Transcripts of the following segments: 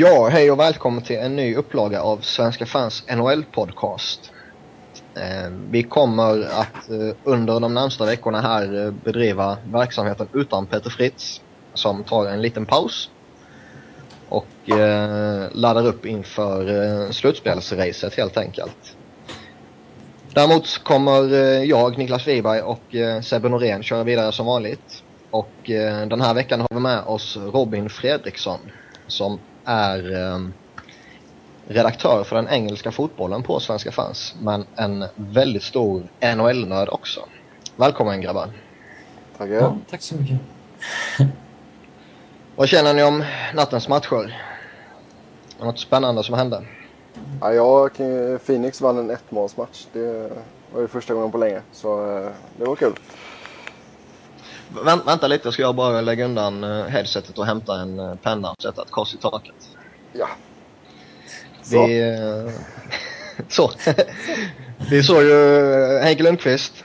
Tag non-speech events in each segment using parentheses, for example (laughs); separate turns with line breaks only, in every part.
Ja, hej och välkommen till en ny upplaga av Svenska fans NHL-podcast. Ehm, vi kommer att eh, under de närmsta veckorna här eh, bedriva verksamheten utan Peter Fritz som tar en liten paus och eh, laddar upp inför slutspelsracet helt enkelt. Däremot kommer jag, Niklas Wiberg och Sebbe Norén köra vidare som vanligt. Och den här veckan har vi med oss Robin Fredriksson som är eh, redaktör för den engelska fotbollen på Svenska fans. Men en väldigt stor NHL-nörd också. Välkommen grabbar.
Tackar. Ja,
tack så mycket.
Vad känner ni om nattens matcher? Något spännande som hände?
Ja, jag, Phoenix vann en ettmålsmatch. Det var ju första gången på länge, så eh, det var kul.
Vänt, vänta lite, jag ska bara lägga undan eh, headsetet och hämta en eh, penna och sätta ett kors i taket.
Ja. Så.
Vi, eh, (laughs) så. Vi såg ju Henke Lundqvist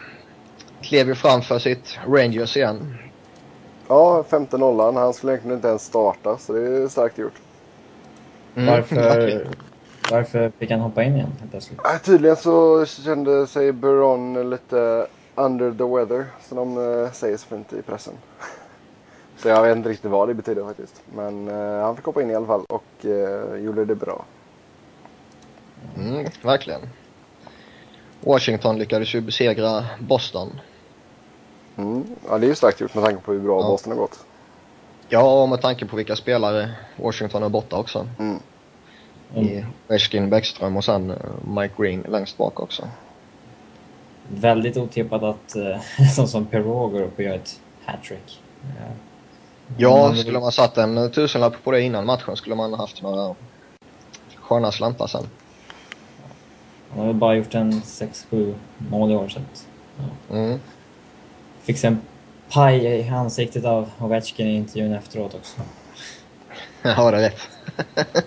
klev ju framför sitt Rangers igen.
Ja, femte nollan. Han skulle egentligen inte ens starta, så det är starkt gjort.
Mm. Varför, varför fick han hoppa in igen plötsligt?
tydligen så kände sig Buron lite under the weather, som de uh, säger så fint i pressen. (laughs) så jag vet inte riktigt vad det betyder faktiskt. Men uh, han fick hoppa in i alla fall och uh, gjorde det bra.
Mm, verkligen. Washington lyckades ju besegra Boston.
Mm. Ja, det är ju starkt gjort med tanke på hur bra ja. Boston har gått.
Ja, och med tanke på vilka spelare Washington är borta också. Mm. I Ovechkin, Bäckström och sen Mike Green längst bak också
väldigt otippat att uh, sån (laughs) som Perrault går upp och gör ett hattrick. Uh,
ja, skulle man satt en tusenlapp på det innan matchen skulle man haft några sköna slantar sen.
Han har väl bara gjort en 6-7 mål i år så att, ja. mm. Fick en paj i ansiktet av Ovechkin i intervjun efteråt också. (laughs)
Ja, det är rätt. (laughs)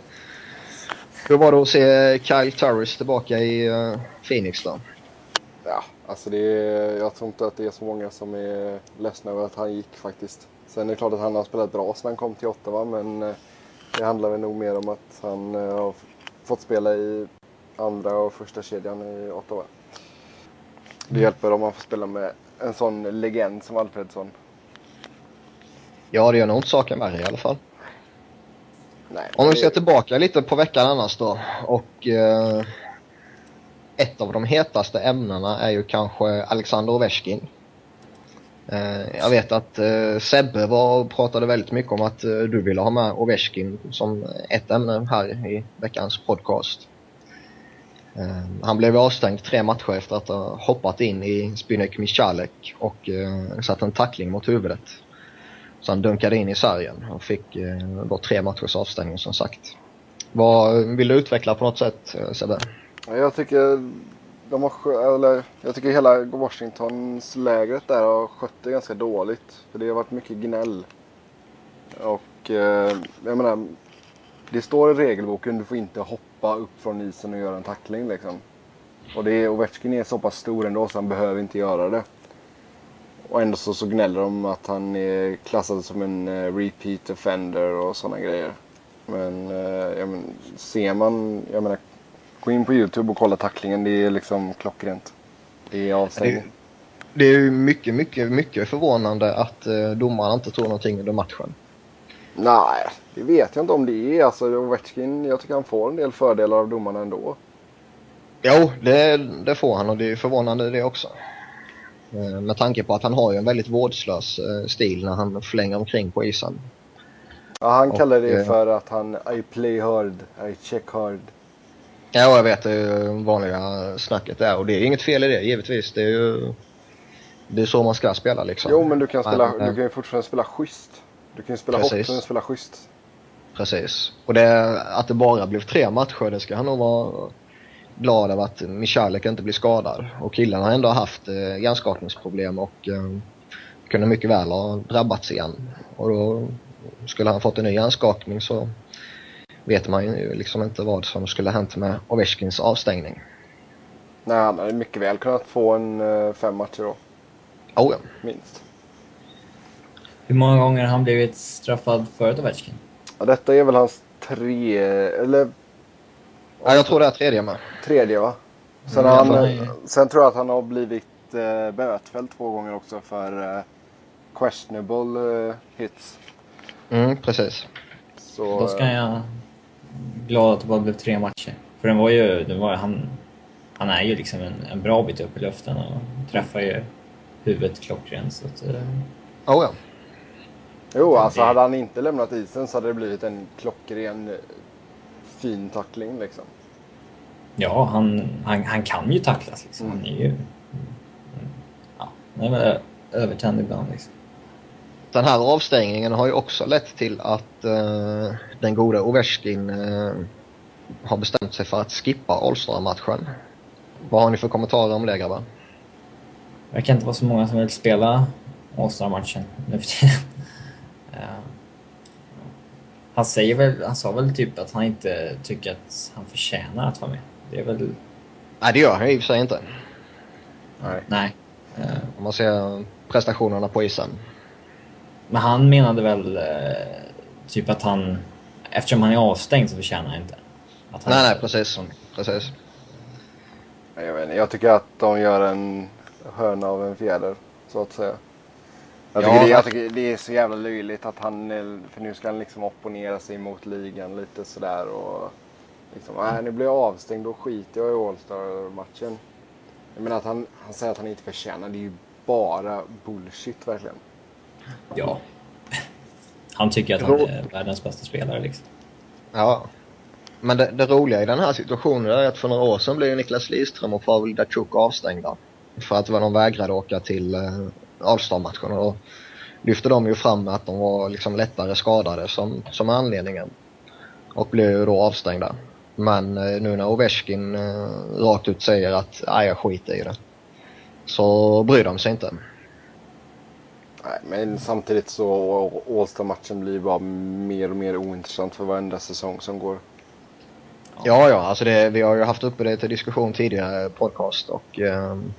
Hur var det att se Kyle Turris tillbaka i Phoenix då?
Alltså det är, jag tror inte att det är så många som är ledsna över att han gick faktiskt. Sen är det klart att han har spelat bra sedan han kom till Ottawa men eh, det handlar väl nog mer om att han eh, har fått spela i andra och första kedjan i Ottawa. Det hjälper om man får spela med en sån legend som Alfredsson.
Ja, det gör nog inte saken värre i alla fall. Nej, om vi ser tillbaka lite på veckan annars då och eh, ett av de hetaste ämnena är ju kanske Alexander Ovechkin. Eh, jag vet att eh, Sebbe var pratade väldigt mycket om att eh, du ville ha med Ovechkin som ett ämne här i veckans podcast. Han blev avstängd tre matcher efter att ha hoppat in i Spinek Michalek och satt en tackling mot huvudet. Så han dunkade in i sargen och fick då tre matchers avstängning som sagt. Vad vill du utveckla på något sätt Sebbe?
Jag tycker de har, eller, jag tycker hela Washingtons lägret där har skött det ganska dåligt. För det har varit mycket gnäll. Och eh, jag menar, det står i regelboken du får inte hoppa upp från isen och göra en tackling liksom. Och det är, Ovechkin är så pass stor ändå så han behöver inte göra det. Och ändå så, så gnäller de att han är klassad som en uh, repeat offender och sådana grejer. Men, uh, men ser man, jag menar Gå in på Youtube och kolla tacklingen. Det är liksom klockrent. Det är avstängning.
Det, är ju mycket, mycket, mycket förvånande att eh, domarna inte tror någonting under matchen.
Nej, det vet jag inte om det är. Alltså Ovechkin, jag tycker han får en del fördelar av domarna ändå.
Jo, det, det får han och det är förvånande det också. Eh, med tanke på att han har ju en väldigt vårdslös eh, stil när han flänger omkring på isen.
Ja, han kallar det för att han I play hard, I check hard.
Ja, jag vet. Det är ju vanliga snacket där och det är inget fel i det givetvis. Det är ju det är så man ska spela liksom.
Jo, men du kan, spela, men, du kan ju fortfarande spela schysst. Du kan ju spela precis. hockey och spela schysst.
Precis. Och det, att det bara blev tre matcher, det ska han nog vara glad över att Michalek inte blir skadad. Och killen har ändå haft eh, hjärnskakningsproblem och eh, kunde mycket väl ha drabbats igen. Och då skulle han fått en ny hjärnskakning så vet man ju liksom inte vad som skulle hänt med Ovechkins avstängning.
Nej, han hade mycket väl kunnat få en uh, fem matcher då.
Oh, ja.
Minst.
Hur många gånger har han blivit straffad förut Ovechkin?
Ja, detta är väl hans tre, eller
Ja, jag tror det är tredje med.
tredje va? Sen,
Mm,
han, sen tror jag att han har blivit eh, bötfälld två gånger också för eh, questionable eh, hits.
Mm, precis.
Så,
Då ska
eh,
jag glad att det bara blev tre matcher. För den var ju, den var, han, han är ju liksom en, en bra bit upp i luften och träffar ju huvudet klockrent. Så att, eh,
Oh, ja.
Jo, alltså
det-
hade han inte lämnat isen så hade det blivit en klockren eh, fin tackling liksom.
ja, han, han, han kan ju tacklas liksom.
Mm.
Han är ju... Ja, väl ö- övertänd ibland liksom.
Den här avstängningen har ju också lett till att eh, den gode Ovechkin eh, har bestämt sig för att skippa All-Star-matchen. Vad har ni för kommentarer om det grabbar?
Det verkar inte vara så många som vill spela All-Star-matchen nu för tiden. Ja. (laughs) Han säger väl, han sa väl typ att han inte tycker att han förtjänar att vara med. Det är väl,
Nej, det gör han i och för sig inte.
Nej.
nej. Eh,
Om man ser prestationerna på isen.
Men han menade väl eh, typ att han, eftersom han är avstängd så förtjänar han inte. Att han
Nej, nej, precis. Precis.
Nej, Jag, vet inte, jag tycker att de gör en hörna av en fjäder, så att säga. Jag tycker,
Ja,
det, jag tycker det är så jävla löjligt att han, för nu ska han liksom opponera sig mot ligan lite sådär och liksom, nej nu blir jag avstängd, då skiter jag i All-Star-matchen. Jag menar att han, han säger att han inte förtjänar, det är ju bara bullshit verkligen.
Ja. Han tycker att han är världens bästa spelare liksom.
Ja. Men det, det roliga i den här situationen är att för några år sedan blev Niklas Lidström och Pavel Datsjuk avstängda. För att de vägrade åka till eh, All-Star-matchen. Och då lyfte de ju fram att de var liksom lättare skadade som, som anledningen. Och blev ju då avstängda. Men eh, nu när Ovechkin eh, rakt ut säger att jag skiter i det. Så bryr de sig inte.
Nej, men samtidigt så All-Star-matchen blir bara mer och mer ointressant för varenda säsong som går.
Ja, ja, alltså det, vi har ju haft uppe det till diskussion tidigare podcast och ehm,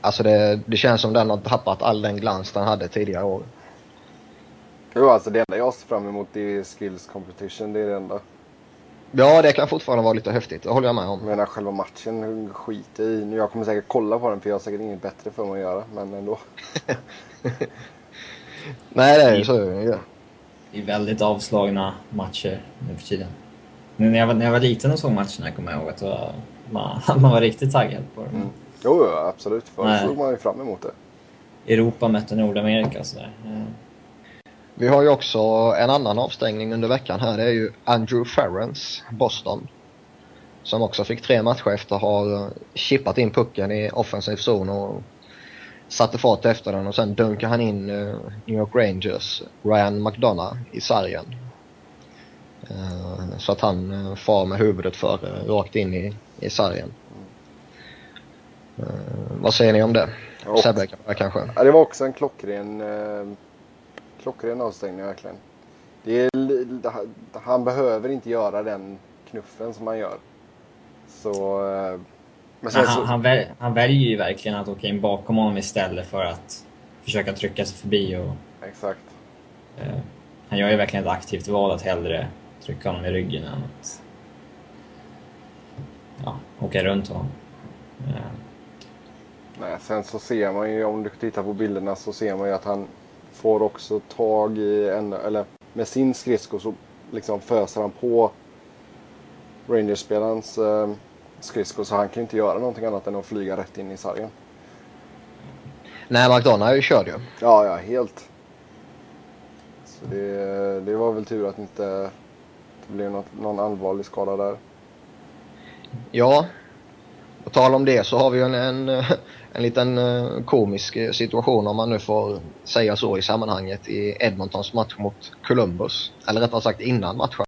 alltså det, det känns som den har tappat all den glans den hade tidigare år.
Jo, alltså det enda jag ser fram emot det är skills competition, det är det enda.
Ja, det kan fortfarande vara lite häftigt, det håller jag med om.
menar själva matchen skiter i. Nu, Jag kommer säkert kolla på den för jag har säkert inget bättre för mig att göra. Men ändå. (laughs) (laughs)
Nej, det är ju så.
Det är väldigt avslagna matcher nu för tiden. Nu när jag var, när jag var liten och såg matcherna kommer jag ihåg att det var, man, (laughs) man var riktigt taggad på dem.
Mm. Jo, jo, absolut. Förr såg man ju fram emot det.
Europa mötte Nordamerika och sådär.
Vi har ju också en annan avstängning under veckan här. Det är ju Andrew Ferrens, Boston. Som också fick tre matcher efter att ha chippat in pucken i offensiv zon och satte fart efter den och sen dunkade han in eh, New York Rangers Ryan McDonough i sargen. Eh, Så att han eh, far med huvudet för rakt in i, i sargen. Vad säger ni om det? Sebbe kanske?
ja, det var också en klockren, klockren avstängning verkligen. Det är, han behöver inte göra den knuffen som han gör. Så... Men
han,
så,
han, väl, han väljer ju verkligen att åka in bakom honom istället för att försöka trycka sig förbi. Och,
Exakt.
eh, han gör ju verkligen ett aktivt val att hellre trycka honom i ryggen än att ja, åka runt honom. Eh,
Nej, sen så ser man ju, om du tittar på bilderna så ser man ju att han får också tag i en, eller med sin skridsko så liksom föser han på Rangers-spelarens eh, skridsko så han kan inte göra någonting annat än att flyga rätt in i sargen.
Nej, McDonough är ju.
Ja, ja, helt. Så det, det var väl tur att inte det blev något, någon allvarlig skada där.
Ja, på tal om det så har vi ju en, en, en liten eh, komisk situation om man nu får säga så i sammanhanget i Edmontons match mot Columbus. Eller rättare sagt innan matchen.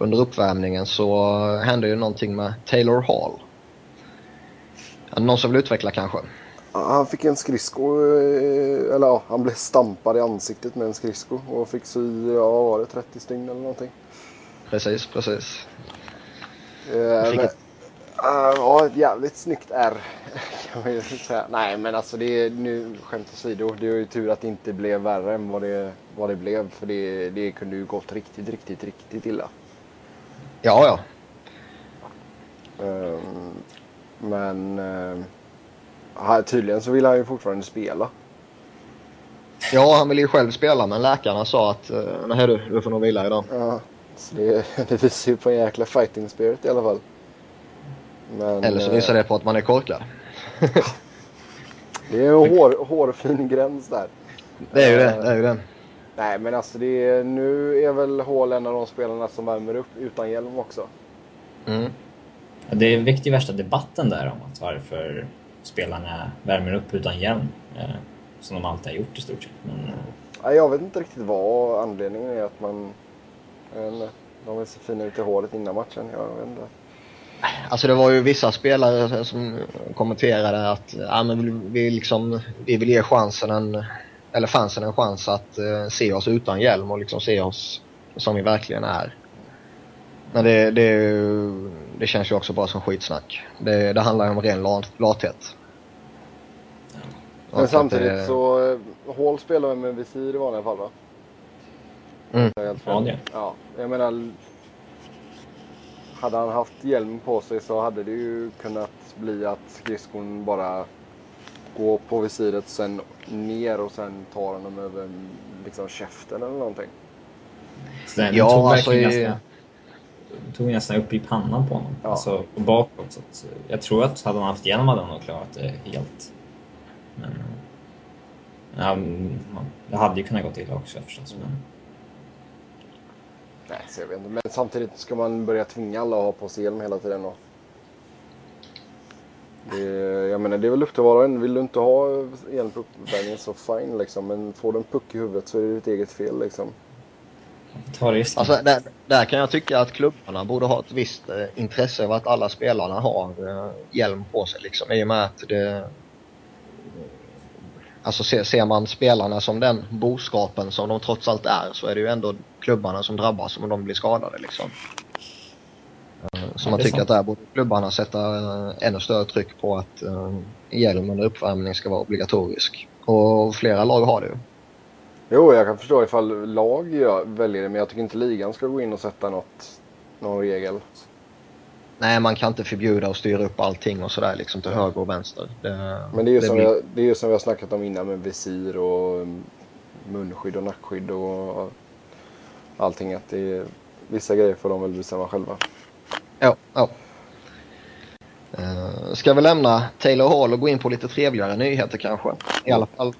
Under uppvärmningen så hände ju någonting med Taylor Hall. Någon som vill utveckla kanske?
Han fick en skridsko, eh, eller ja, han blev stampad i ansiktet med en skridsko och fick sy, ja var det, 30 stygn eller någonting.
Precis, precis.
Eh, men,
ett-
eh, ja, ett jävligt snyggt R kan man ju säga. Nej, men alltså det är nu skämt åsido. Det är ju tur att det inte blev värre än vad det, vad det blev. För det, det kunde ju gått riktigt, riktigt, riktigt illa.
Ja, ja.
Ehm, men här, tydligen så vill han ju fortfarande spela.
Ja, han ville ju själv spela men läkarna sa att uh, nej du, du får nog vila idag.
Ja, så det, (laughs) det visar ju på en jäkla fighting spirit i alla fall. Men,
Eller så
eh,
visar det på att man är korkad. (laughs)
Det är en hår, hårfin gräns där.
Det är ju det, det är ju det.
Nej, men alltså det är, nu är väl Hall en av de spelarna som värmer upp utan hjälm också.
Mm.
Det väckte ju värsta debatten där om att varför spelarna värmer upp utan hjälm. Eh, som de alltid har gjort i stort sett. Men, eh,
jag vet inte riktigt vad anledningen är att man... De vill se fina ut i håret innan matchen. Jag vet inte.
Alltså det var ju vissa spelare som kommenterade att ja, men vi, vi, liksom, vi vill ge chansen en, eller fansen en chans att eh, se oss utan hjälm och liksom se oss som vi verkligen är. Men det, det, är ju- det känns ju också bara som skitsnack. Det, det handlar ju om ren lat, lathet.
Men samtidigt
det-
så... eh, Hall spelar med visir i vanliga fall va?
Mm.
Ja, det.
Ja, jag menar... Hade han haft hjälm på sig så hade det ju kunnat bli att skridskon bara går på visiret sen ner och sen tar honom över liksom käften eller någonting.
så den
Ja,
tog
alltså
verkligen
i-
nästan, tog nästan upp i pannan på honom.
Ja.
Alltså och bakåt. Så att, eh, jag tror att hade han haft hjälm hade han nog klarat det helt. Men... eh, Ja, det hade ju kunnat gå illa också förstås. Men,
Nej, så jag vet inte. Men samtidigt ska man börja tvinga alla att ha på sig hjälm hela tiden då. Det, jag menar det är väl upp till var och en. Vill du inte ha hjälm på uppvärmningen så fine liksom. Men får du en puck i huvudet så är det ditt eget fel liksom.
ta risken.
Alltså, där, där kan jag tycka att klubbarna borde ha ett visst eh, intresse av att alla spelarna har eh, hjälm på sig. Liksom, I och med att det... Alltså ser, ser man spelarna som den boskapen som de trots allt är så är det ju ändå klubbarna som drabbas om de blir skadade. Liksom. Eh, Så man
det
tycker
sant.
att där borde klubbarna sätta eh, ännu större tryck på att eh, hjälm under uppvärmning ska vara obligatorisk. Och flera lag har det ju.
Jo, jag kan förstå ifall lag gör, väljer det. Men jag tycker inte ligan ska gå in och sätta något, någon regel.
Nej, man kan inte förbjuda och styra upp allting och sådär liksom till höger och vänster. Det,
Men det är ju som,
blir-
jag, det är ju som vi har snackat om innan med visir och um, munskydd och nackskydd och allting. Att det är, vissa grejer får de väl bestämma själva.
Ja, ja. Uh, ska vi lämna Taylor Hall och gå in på lite trevligare nyheter kanske? I alla fall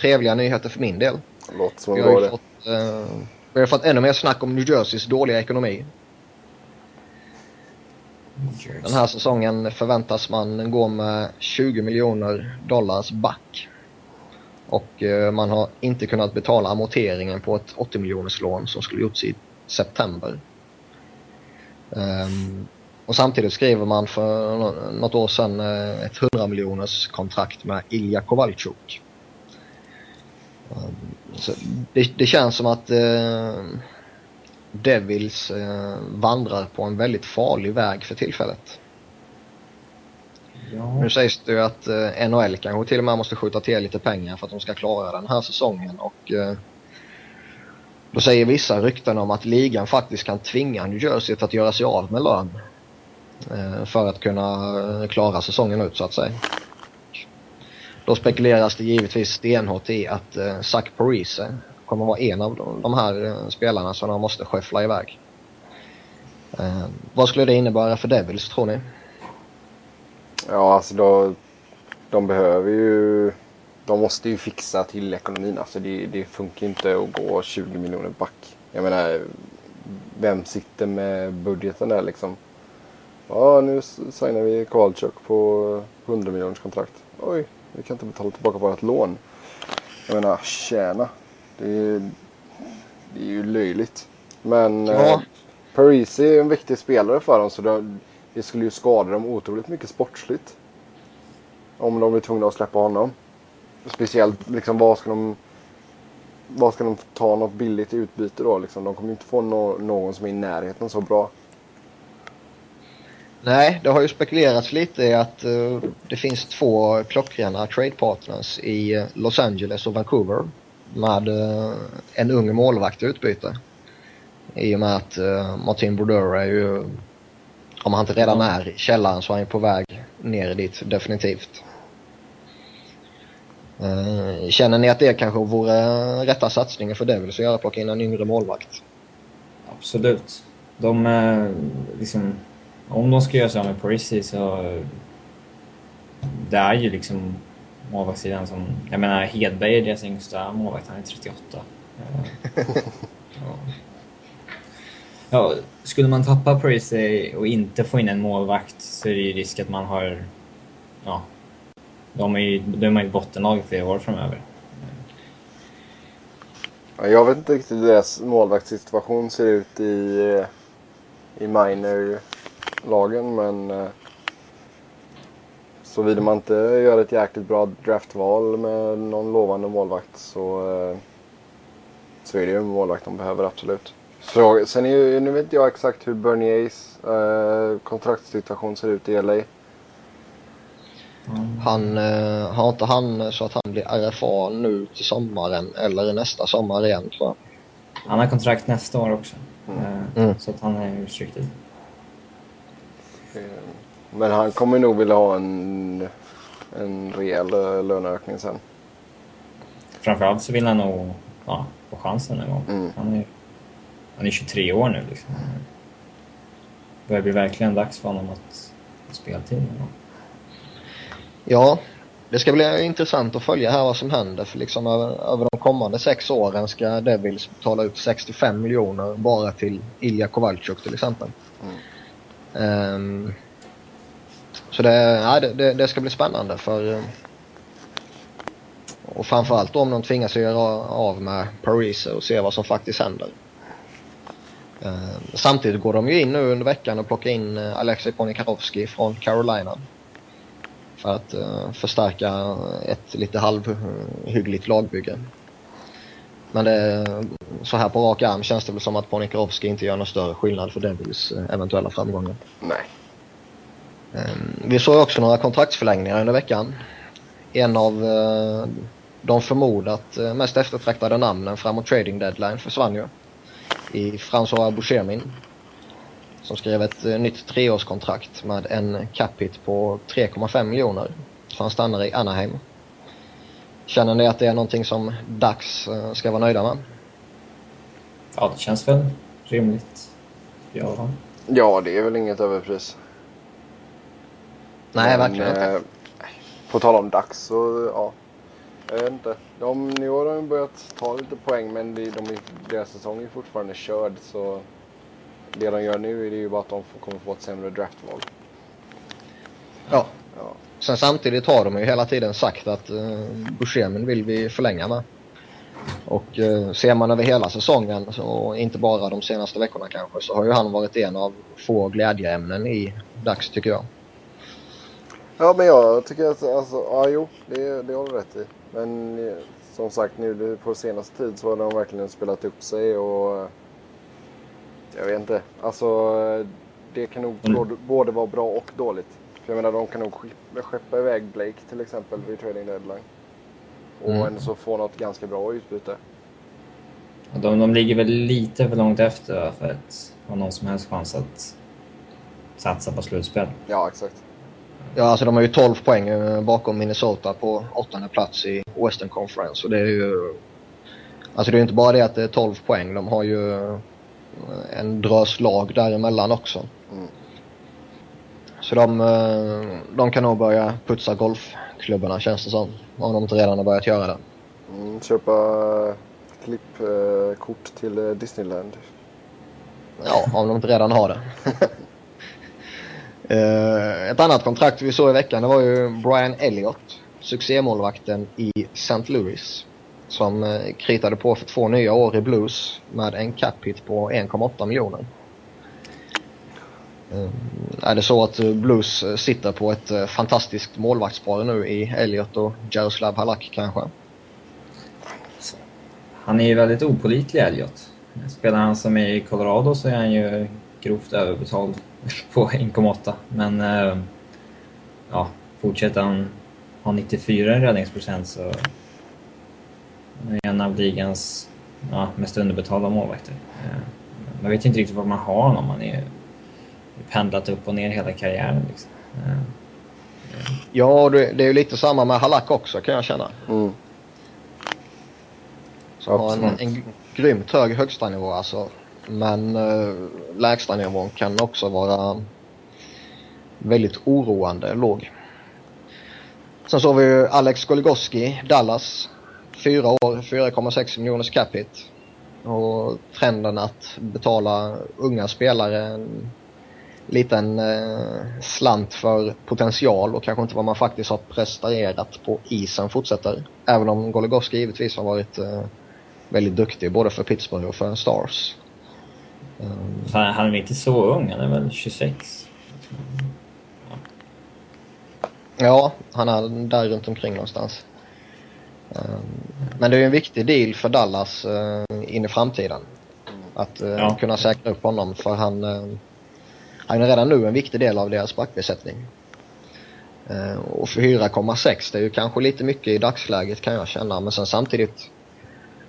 trevliga nyheter för min del.
Låter som
Vi har ju fått, eh, vi har fått ännu mer snack om New Jerseys dåliga ekonomi. Den här säsongen förväntas man gå med 20 miljoner dollars back. Och eh, man har inte kunnat betala amorteringen på ett 80 miljoners lån som skulle gjorts i september. Ehm, och samtidigt skriver man för nå- något år sedan eh, ett 100 miljoners kontrakt med Ilja Kovalchuk. Så det, det känns som att eh, Devils eh, vandrar på en väldigt farlig väg för tillfället.
Ja.
Nu sägs det ju att eh, NHL kanske till och med måste skjuta till lite pengar för att de ska klara den här säsongen och eh, då säger vissa rykten om att ligan faktiskt kan tvinga New Jersey att göra sig av med lön eh, för att kunna eh, klara säsongen ut så att säga. Då spekuleras det givetvis stenhårt i att eh, Zach Parise kommer vara en av de, här spelarna som de måste skyffla iväg. Vad skulle det innebära för Devils tror ni?
Ja, alltså då, de behöver ju... De måste ju fixa till ekonomin. Alltså det, det funkar inte att gå 20 miljoner back. Jag menar, vem sitter med budgeten där liksom? Ja, nu signar vi Kowalczyk på 100 miljoners kontrakt. Oj, vi kan inte betala tillbaka vårt lån. Jag menar, tjäna. Det är, det är ju löjligt. Men
Ja.
eh, Parisi är en viktig spelare för dem så det, det skulle ju skada dem otroligt mycket sportsligt. Om de blir tvungna att släppa honom. Speciellt liksom vad ska de vad ska de ta något billigt i utbyte då liksom? De kommer ju inte få nå- någon som är i närheten så bra.
Nej, det har ju spekulerats lite i att uh, det finns två klockrena trade partners i uh, Los Angeles och Vancouver med uh, en ung målvakt i utbyte. I och med att Martin Brodeur är ju, om han inte redan är i källaren så är han på väg ner dit definitivt. Känner ni att det kanske vore rätta satsningen för Devils att göra, plocka in en yngre målvakt?
Absolut. De, liksom, om de ska göra sig av med Parisi så... Det är ju liksom målvaktssidan som... Jag menar Hedberg är deras yngsta målvakt, han är 38. (laughs) ja. ja. skulle man tappa Parisi och inte få in en målvakt så är det ju risk att man har... Ja. De är ju, de är ett bottenlag i flera år framöver.
Jag vet inte riktigt hur deras målvaktssituation ser ut i, i minor lagen men eh, såvida man inte gör ett jäkligt bra draftval med någon lovande målvakt så, eh, så är det ju en målvakt de behöver absolut. Så, sen är ju, nu vet inte jag exakt hur Berniers eh, kontraktssituation ser ut i LA.
Mm. Han, eh, har inte han så att han blir RFA nu till sommaren eller nästa sommar igen tror jag.
Han har kontrakt nästa år också. Mm. Eh, mm. Så att han är restricted.
Eh, men han kommer nog vilja ha en, en rejäl löneökning sen.
Framförallt så vill han nog ja, få chansen en gång. Mm. Han, är, han är 23 år nu liksom. Det börjar bli verkligen dags för honom att få speltid en gång.
Ja, det ska bli intressant att följa här vad som händer för liksom över, över de kommande sex åren ska Devils betala ut 65 miljoner bara till Ilja Kovalchuk till exempel. Mm. Um, så det, ja, det, det, ska bli spännande för um, och framförallt om de tvingas göra av med Paris och se vad som faktiskt händer. Um, samtidigt går de ju in nu under veckan och plockar in uh, Alexej Ponikarovsky från Carolina. För att uh, förstärka ett lite halvhyggligt lagbygge. Men det, så här på rak arm känns det väl som att Ponikarovsky inte gör någon större skillnad för Devils eh, eventuella framgångar.
Nej.
Ehm, vi såg också några kontraktsförlängningar under veckan. En av eh, de förmodat eh, mest eftertraktade namnen framåt trading deadline försvann ju. I François Bouchemin. Som skrev ett nytt treårskontrakt med en cap hit på 3,5 miljoner. Så han stannar i Anaheim. Känner ni att det är någonting som Dax eh, ska vara nöjda med?
Ja, det känns väl rimligt. Ja,
ja det är väl inget överpris.
Nej, Men, verkligen inte. Eh,
på tal om Dax så, ja. Jag vet inte. De, nu har de börjat ta lite poäng men de, de, deras säsong är fortfarande körd så det de gör nu är det ju bara att de kommer få ett sämre draftval.
Ja. ja. Sen samtidigt har de ju hela tiden sagt att uh, Buscemin vill vi förlänga med. Och uh, ser man över hela säsongen, och inte bara de senaste veckorna kanske, så har ju han varit en av få glädjeämnen i Dags tycker jag.
Ja men jag tycker att, alltså, ja jo, det, det har du rätt i. Men eh, som sagt nu på senaste tid så har de verkligen spelat upp sig och jag vet inte. Alltså det kan nog mm. både vara bra och dåligt. För jag menar de kan nog skeppa iväg Blake till exempel vid trading deadline. Och mm. ändå så få något ganska bra utbyte.
De, de ligger väl lite för långt efter för att ha någon som helst chans att satsa på slutspel.
Ja, exakt.
Ja, alltså de har ju 12 poäng eh, bakom Minnesota på åttonde plats i Western Conference. Och det är ju... Alltså det är ju inte bara det att det är 12 poäng. De har ju en drös lag däremellan också. Mm. Så de, eh, de kan nog börja putsa golfklubbarna känns det som. Om de inte redan har börjat göra det.
Mm, köpa klippkort till Disneyland.
Ja, om de inte redan har det. (laughs) Eh, ett annat kontrakt vi såg i veckan det var ju Brian Elliott, succémålvakten i St. Louis. Som eh, kritade på för två nya år i Blues med en cap hit på 1,8 miljoner. Eh, är det så att eh, Blues sitter på ett fantastiskt målvaktspar nu i Elliot och Jaroslav Halak kanske?
Han är ju väldigt opolitlig Elliot. Spelar han som är i Colorado så är han ju grovt överbetald på 1,8. Men ja, fortsätter han ha 94 räddningsprocent så en av ligans ja, mest underbetalda målvakter. Eh, man vet inte riktigt var man har honom. Han är pendlat upp och ner hela karriären. Liksom. Eh,
Ja, det, är ju lite samma med Halak också kan jag känna.
Mm.
Som har en, en grymt hög högsta nivå alltså. Men uh, lägsta nivån kan också vara väldigt oroande låg. Sen så har vi ju Alex Goligoski, Dallas. Fyra år, 4,6 miljoners cap hit. Och trenden att betala unga spelare en liten eh, slant för potential och kanske inte vad man faktiskt har presterat på isen fortsätter. Även om Goligoski givetvis har varit eh, väldigt duktig både för Pittsburgh och för Stars. Um,
fan, han är inte så ung, han är väl 26?
ja, han är där runt omkring någonstans. Um, men det är ju en viktig deal för Dallas uh, in i framtiden. Att uh,
Ja.
kunna säkra upp honom för han, han är redan nu en viktig del av deras backbesättning. Och för 4,6 det är ju kanske lite mycket i dagsläget kan jag känna men sen samtidigt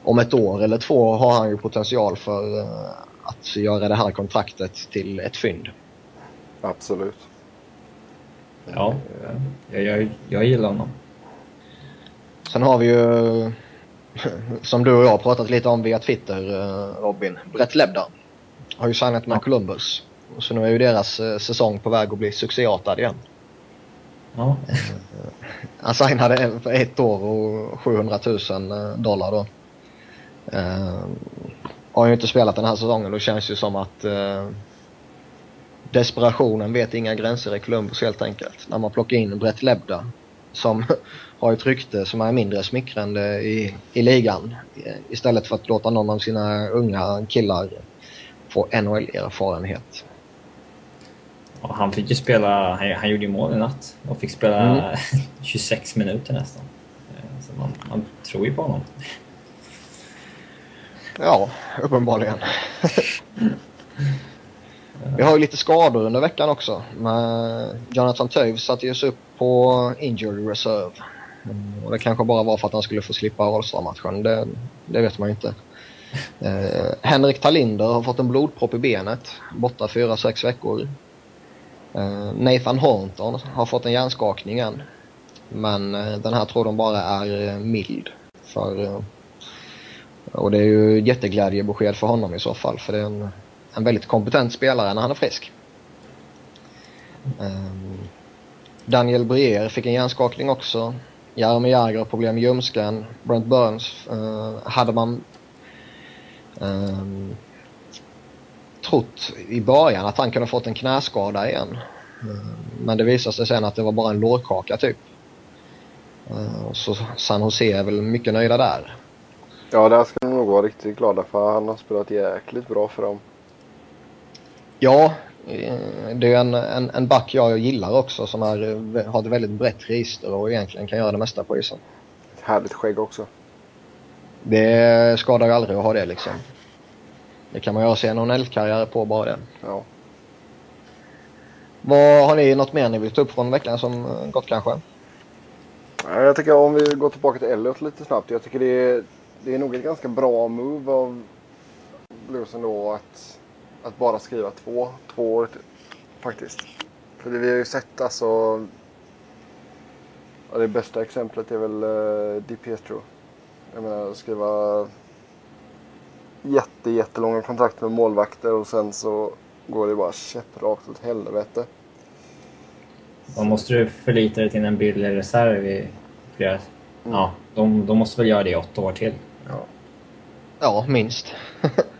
om ett år eller två har han ju potential för att göra det här kontraktet till ett fynd.
Absolut.
Ja, jag, jag, jag gillar honom.
Sen har vi ju, (laughs) som du och jag pratat lite om via Twitter eh, Robin, Brett Lebda. Har ju signat med
Ja.
Columbus. Så nu är ju deras eh, säsong på väg att bli succéartad igen.
Ja,
Han signade för ett år och 700 000 dollar då. Eh, har ju inte spelat den här säsongen och känns ju som att eh, desperationen vet inga gränser i Columbus helt enkelt. När man plockar in Brett Lebda som (laughs) har ett rykte som är mindre smickrande i, i ligan. Istället för att låta någon av sina unga killar få NHL-erfarenhet.
han fick ju spela, han, han gjorde ju mål i natt och fick spela
Mm. (laughs)
26 minuter nästan. Eh, Så man, man tror ju på honom.
Ja, uppenbarligen. (laughs) Vi har ju lite skador under veckan också. Men Jonathan Toews satte ju sig upp på injury reserve. Och det kanske bara var för att han skulle få slippa All-Star-matchen. Det, det vet man ju inte. Eh, Henrik Talinder har fått en blodpropp i benet. Borta 4-6 veckor. Eh, Nathan Hornton har fått en hjärnskakning än. Men eh, den här tror de bara är eh, mild. För eh, och det är ju jätteglädjebesked för honom i så fall för det är en, en väldigt kompetent spelare när han är frisk. Ehm, Daniel Brier fick en hjärnskakning också. Jaromir Jagr har problem med ljumsken. Brent Burns eh, hade man ehm, trott i början att han kunde fått en knäskada igen. Ehm, men det visade sig sen att det var bara en lårkaka typ. Ehm, så San Jose är väl mycket nöjda där.
Ja, där ska de nog vara riktigt glada för han har spelat jäkligt bra för dem.
Ja, eh, det är en, en, en back jag gillar också som är, eh, har ett väldigt brett register och egentligen kan göra det mesta på isen.
Ett härligt skägg också.
Det skadar aldrig att ha det liksom. Det kan man göra sig en NHL-karriär på bara det.
Ja.
Vad Har ni något mer ni vill ta upp från veckan som eh, gått kanske?
Ja, Jag tycker om vi går tillbaka till Elliot lite snabbt. Jag tycker det är, det är nog ett ganska bra move av Blues ändå att, att bara skriva två, två år till, faktiskt. För det vi har ju sett alltså. Ja, det bästa exemplet är väl uh, Di Pietro. Jag menar skriva jätte, jättelånga kontrakt med målvakter och sen så går det bara käpprakt åt helvete.
Då måste du förlita dig till en billig reserv i flera...
Mm.
Ja, de, de måste väl göra det i åtta år till.
Ja.
Ja, minst. (laughs)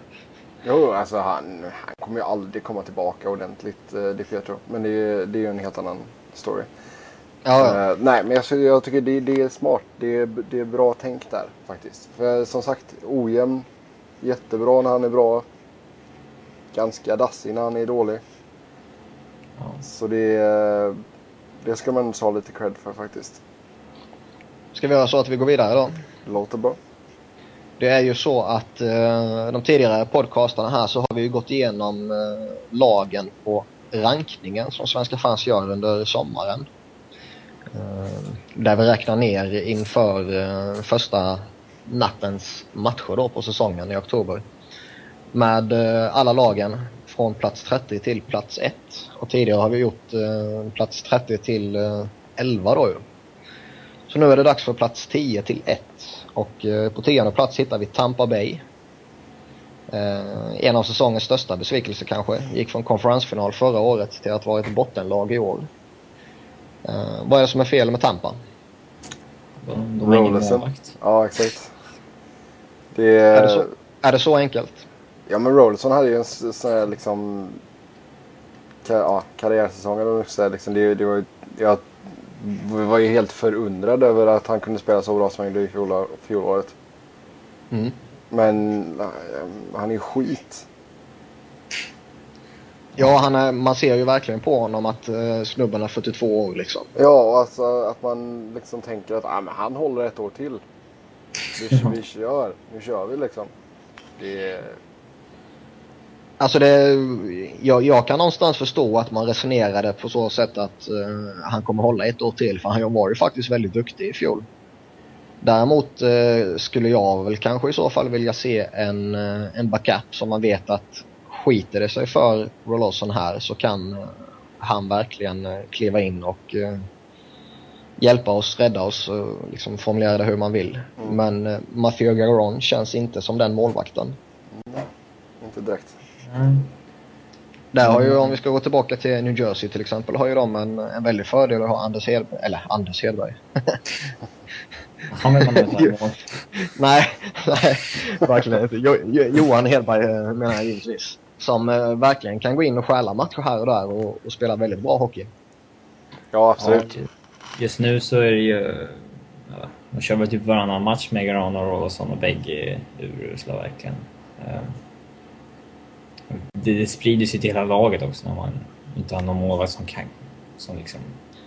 Jo, alltså han, han kommer ju aldrig komma tillbaka ordentligt, eh, Di Pietro. Men det är, det är ju en helt annan story.
Ja.
Eh, nej, men jag, jag tycker det, det är smart. Det är, det är bra tänk där faktiskt. För som sagt, ojämn. Jättebra när han är bra. Ganska dassig när han är dålig.
Ja.
Så det, är- det ska man ha lite cred för faktiskt.
Ska vi göra så att vi går vidare då?
Det låter bra.
Det är ju så att eh, de tidigare podcastarna här så har vi ju gått igenom eh, lagen på rankningen som svenska fans gör under sommaren. Eh, där vi räknar ner inför eh, första nattens matcher då på säsongen i oktober. Med eh, alla lagen från plats 30 till plats 1. Och tidigare har vi gjort plats 30 till 11 då ju. Så nu är det dags för plats 10 till 1. Och eh, på tionde plats hittar vi Tampa Bay. Eh, en av säsongens största besvikelser kanske. Gick från konferensfinal förra året till att vara ett bottenlag i år. Eh, vad är det som är fel med Tampa?
De, de har ingen målvakt.
Ja, exakt. Det
Är
är...
det så, är det så enkelt?
Ja, men Rollerson hade ju en sån här liksom... Ka ja, karriärsäsong eller. Liksom, det, det var, ju- jag var ju helt förundrad över att han kunde spela så bra som han gjorde i fjolår- fjolåret.
Mm.
Men han är ju skit.
Ja, han är, man ser ju verkligen på honom att eh, snubben är 42 år liksom.
Ja, alltså att man liksom tänker att ah, men han håller ett år till. Vi, vi kör, nu kör vi liksom. Det är...
Alltså det, jag, jag kan någonstans förstå att man resonerade på så sätt att eh, han kommer hålla ett år till för han var ju faktiskt väldigt duktig i fjol. Däremot eh, skulle jag väl kanske i så fall vilja se en, eh, en backup som man vet att skiter det sig för Rolosson här så kan eh, han verkligen eh, kliva in och eh, hjälpa oss, rädda oss, och liksom formulera det hur man vill.
Mm.
Men Matthew Garon känns inte som den målvakten.
Inte direkt.
Mm.
Där har ju, om vi ska gå tillbaka till New Jersey till exempel, har ju de en, en väldig fördel att ha Anders Hedberg, eller Anders Hedberg. (laughs)
Han man inte (laughs)
nej, nej, verkligen inte. Jo, Jo- Johan Hedberg eh, menar jag givetvis. Som eh, verkligen kan gå in och stjäla matcher här och där och, och spela väldigt bra hockey.
Ja, absolut.
Ja, just nu så är det ju... Ja, de kör väl typ varannan match med Garan och Rolosson och bägge urusla verkligen. Eh, Det, sprider sig till hela laget också när man inte har någon målvakt som kan, som liksom,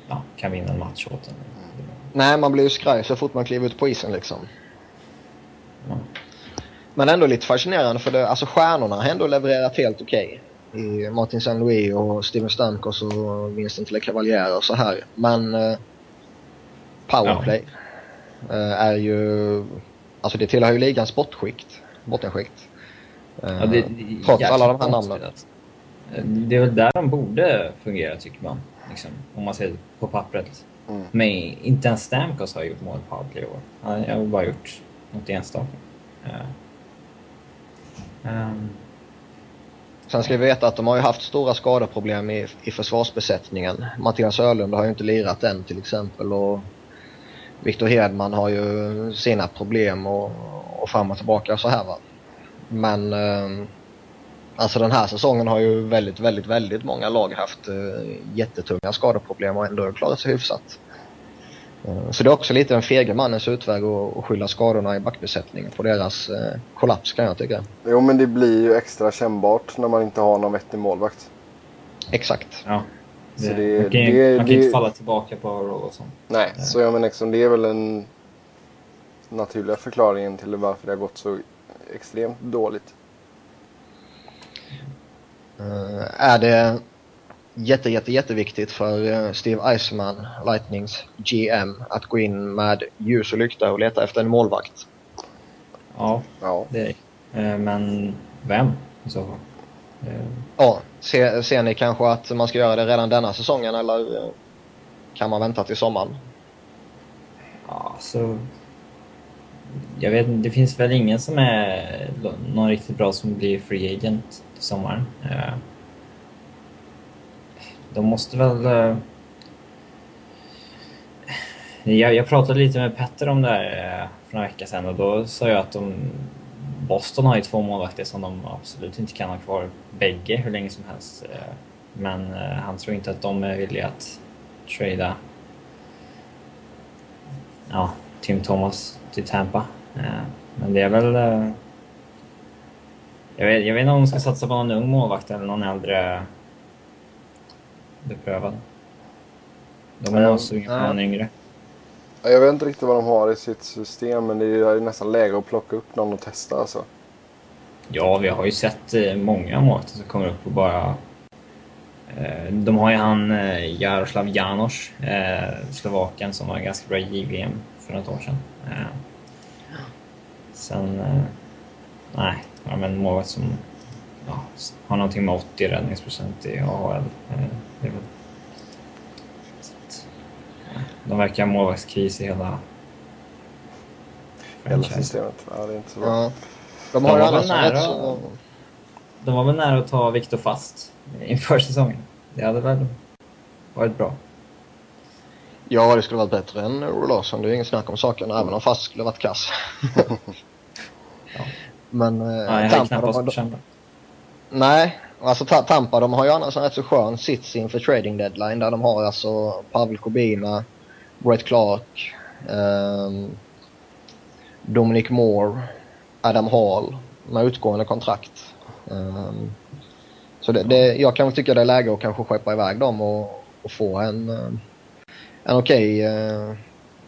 ja, kan vinna en match åt en.
Nej, man blir ju skraj så fort man kliver ut på isen liksom.
Ja.
Men ändå lite fascinerande för det, alltså stjärnorna har ändå levererat helt okej. I Martin St. Louis och Steven Stamkos och Vincent LeCavalier och så här. Men eh, powerplay eh, är ju... Alltså det tillhör ju ligans bottenskikt. Eh,
Ja, det, det,
trots alla de här namnen.
att- Eh, Det är väl där de borde fungera tycker man. Liksom, om man ser på pappret.
Mm.
Men inte ens Stamkos har gjort mål i powerplay i år. Han har bara gjort något enstaka. Ehm,
Sen ska vi veta att de har ju haft stora skadeproblem i, i försvarsbesättningen. Mattias Öhlund har ju inte lirat än till exempel och Viktor Hedman har ju sina problem och, och fram och tillbaka och så här va. Men eh, alltså den här säsongen har ju väldigt, väldigt, väldigt många lag haft eh, jättetunga skadeproblem och ändå klarat sig hyfsat. Eh, så det är också lite den fege mannens utväg att att skylla skadorna i backbesättningen på deras kollaps kan jag tycka.
Jo, men det blir ju extra kännbart när man inte har någon vettig målvakt.
Exakt.
ja.
Så
Det,
det-
man kan, ju-
det-
man kan inte falla tillbaka på Rolosson.
Nej, så jag menar liksom, det är väl den naturliga förklaringen till varför det har gått så extremt dåligt.
Eh, är det jätte, jätte, jätteviktigt för eh, Steve Eisenman, Lightnings GM, att gå in med ljus och lykta och leta efter en målvakt?
Ja,
Ja,
det är. Eh, Men vem i så fall?
Ja, ser, ser ni kanske att man ska göra det redan denna säsongen eller kan man vänta till sommaren?
Ja, så... Jag vet inte, det finns väl ingen som är någon riktigt bra som blir free agent till sommaren. Eh, de måste väl... Eh, jag, jag pratade lite med Petter om det här eh, för några veckor sedan och då sa jag att de... Boston har ju två målvakter som de absolut inte kan ha kvar bägge hur länge som helst. Men han tror inte att de är villiga att trada ja, Tim Thomas till Tampa. Eh, Men det är väl... eh, Jag vet, jag vet inte om de ska satsa på någon ung målvakt eller någon äldre beprövad. De är nog sugna på
ja.
någon yngre.
Ja, jag vet inte riktigt vad de har i sitt system men det är nästan läge att plocka upp någon och testa alltså.
Ja, vi har ju sett eh, många målvakter som kommer upp och bara... de har ju han Jaroslav Janosch, eh, Slovaken, som var ganska bra i JVM för något år sedan. Sen... Nej, ja, men målvakt som ja, har någonting med 80 räddningsprocent i AHL. Det är väl, de verkar ha målvaktskris i hela...
Hela systemet. Ja, det är inte så bra. Ja.
De, har de, var väl nära, så... de var väl nära att ta Viktor Fast inför säsongen. Det hade väl varit bra.
Ja, det skulle varit bättre än Ola Larsson. Det är inget snack om saken, även om Fast skulle varit kass. (laughs) ja. Men eh,
Nej, Tampa, de, de,
Nej, alltså Tampa de har ju annars en rätt så skön sits inför trading deadline där de har alltså Pavel Kobina, Brett Clark, um, Dominic Moore, Adam Hall med utgående kontrakt. Um, så det, det, jag kan tycka det är läge att kanske skeppa iväg dem och, och få en, eh, en okej, uh,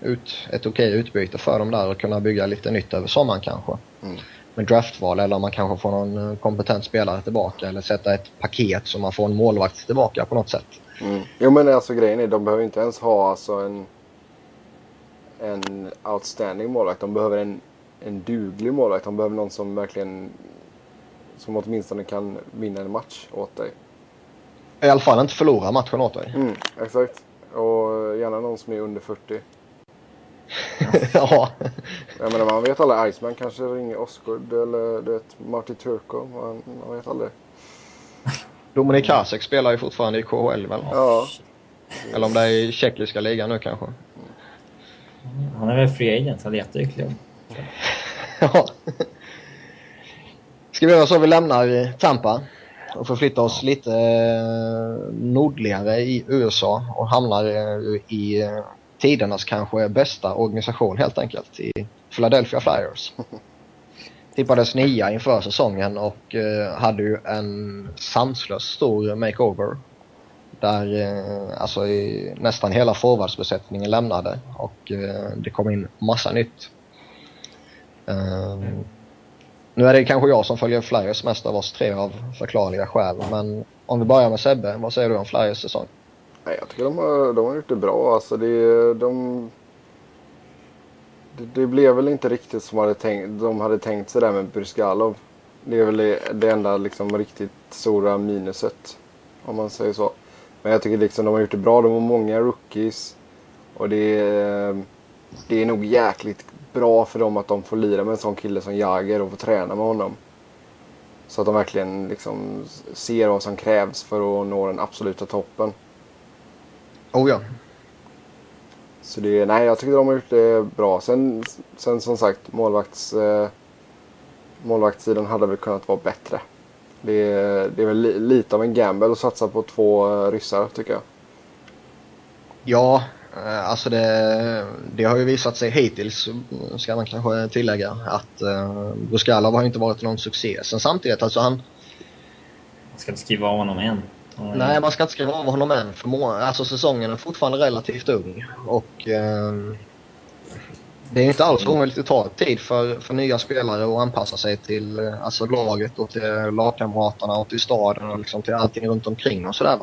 ut, ett okej utbyte för dem där och kunna bygga lite nytt över sommaren kanske. Mm. Med draftval eller om man kanske får någon eh, kompetent spelare tillbaka eller sätta ett paket så man får en målvakt tillbaka på något sätt.
Mm. Jo men alltså grejen är de behöver inte ens ha alltså en, en outstanding målvakt. De behöver en, en duglig målvakt. De behöver någon som verkligen som åtminstone kan vinna en match åt dig.
I alla fall inte förlora matchen åt dig.
Mm, exakt. Och gärna någon som är under 40. (laughs)
ja.
Jag menar, man vet aldrig. Iceman kanske ringer Osgood eller du vet, Marty Turco. Man, man vet aldrig. (laughs)
Dominik Hasek spelar ju fortfarande i KHL väl?
Ja.
Eller om det är i tjeckiska ligan nu kanske.
Han är väl free agent, hade jättekul. (laughs)
ja. Ska vi göra så vi lämnar Tampa och förflyttar oss lite eh, nordligare i USA och hamnar eh, i eh, tidernas kanske bästa organisation helt enkelt i Philadelphia Flyers. (laughs) Tippades nia inför säsongen och hade ju en sanslös stor makeover. Där alltså nästan hela forwardsbesättningen lämnade och det kom in massa nytt. Mm. Nu är det kanske jag som följer Flyers mest av oss tre av förklarliga skäl. Men om vi börjar med Sebbe, vad säger du om Flyers säsong?
jag tycker de har, de har gjort det bra. Alltså det, de, det, det blev väl inte riktigt som hade tänkt, de hade tänkt sig där med Bryskalov. Det är väl det, det enda liksom riktigt stora minuset. Om man säger så. Men jag tycker liksom de har gjort det bra. De har många rookies. Och det är, det är nog jäkligt bra för dem att de får lira med en sån kille som Jagger och få träna med honom. Så att de verkligen liksom ser vad som krävs för att nå den absoluta toppen.
Oh ja.
Så det, nej jag tycker de har gjort det bra. Sen, sen som sagt målvakts, eh, målvaktssidan hade väl kunnat vara bättre. Det, det är väl li, lite av en gamble att satsa på två ryssar tycker jag.
Ja, alltså det, det, har ju visat sig hittills, ska man kanske tillägga, att uh, Buskalov har inte varit någon succé. Sen samtidigt, alltså han...
Man ska inte skriva av honom än.
Nej, man ska inte skriva av honom än. För må, alltså säsongen är fortfarande relativt ung. Och uh, det är inte alls omöjligt att ta tid för, för nya spelare att anpassa sig till uh, alltså laget och till lagkamraterna och till staden och liksom till allting runt omkring och sådär.